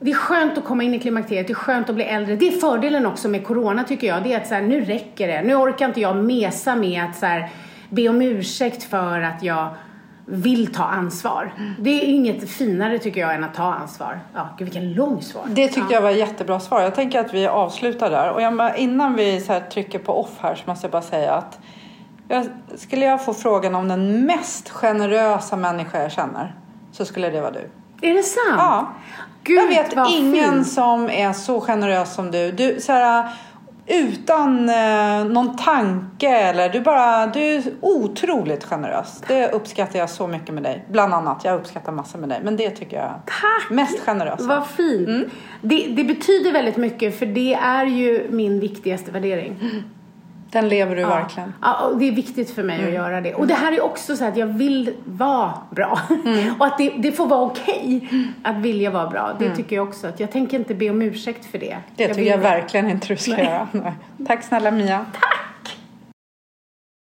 det är skönt att komma in i klimakteriet, det är skönt att bli äldre. Det är fördelen också med corona tycker jag. Det är att så här, nu räcker det. Nu orkar inte jag mesa med att så här, be om ursäkt för att jag vill ta ansvar. Det är inget finare tycker jag än att ta ansvar. Ja, gud vilken lång svar. Det tyckte jag var ett jättebra svar. Jag tänker att vi avslutar där. Och jag, innan vi så trycker på off här så måste jag bara säga att jag, skulle jag få frågan om den mest generösa människa jag känner så skulle det vara du. Är det sant? Ja. Gud, jag vet ingen fint. som är så generös som du. du så här, utan eh, någon tanke eller du bara, du är otroligt generös. Det uppskattar jag så mycket med dig. Bland annat, jag uppskattar massor med dig. Men det tycker jag Tack! mest generösa. Vad fint. Mm. Det, det betyder väldigt mycket för det är ju min viktigaste värdering. Den lever du verkligen. Ja, det är viktigt för mig Mm. att göra det. Och det här är också så att jag vill vara bra. och att det, det får vara okej att vilja vara bra. Det tycker jag också. Att jag tänker inte be om ursäkt för det. Mm. Det tycker vill jag verkligen inte du ska göra. Tack snälla Mia. Tack!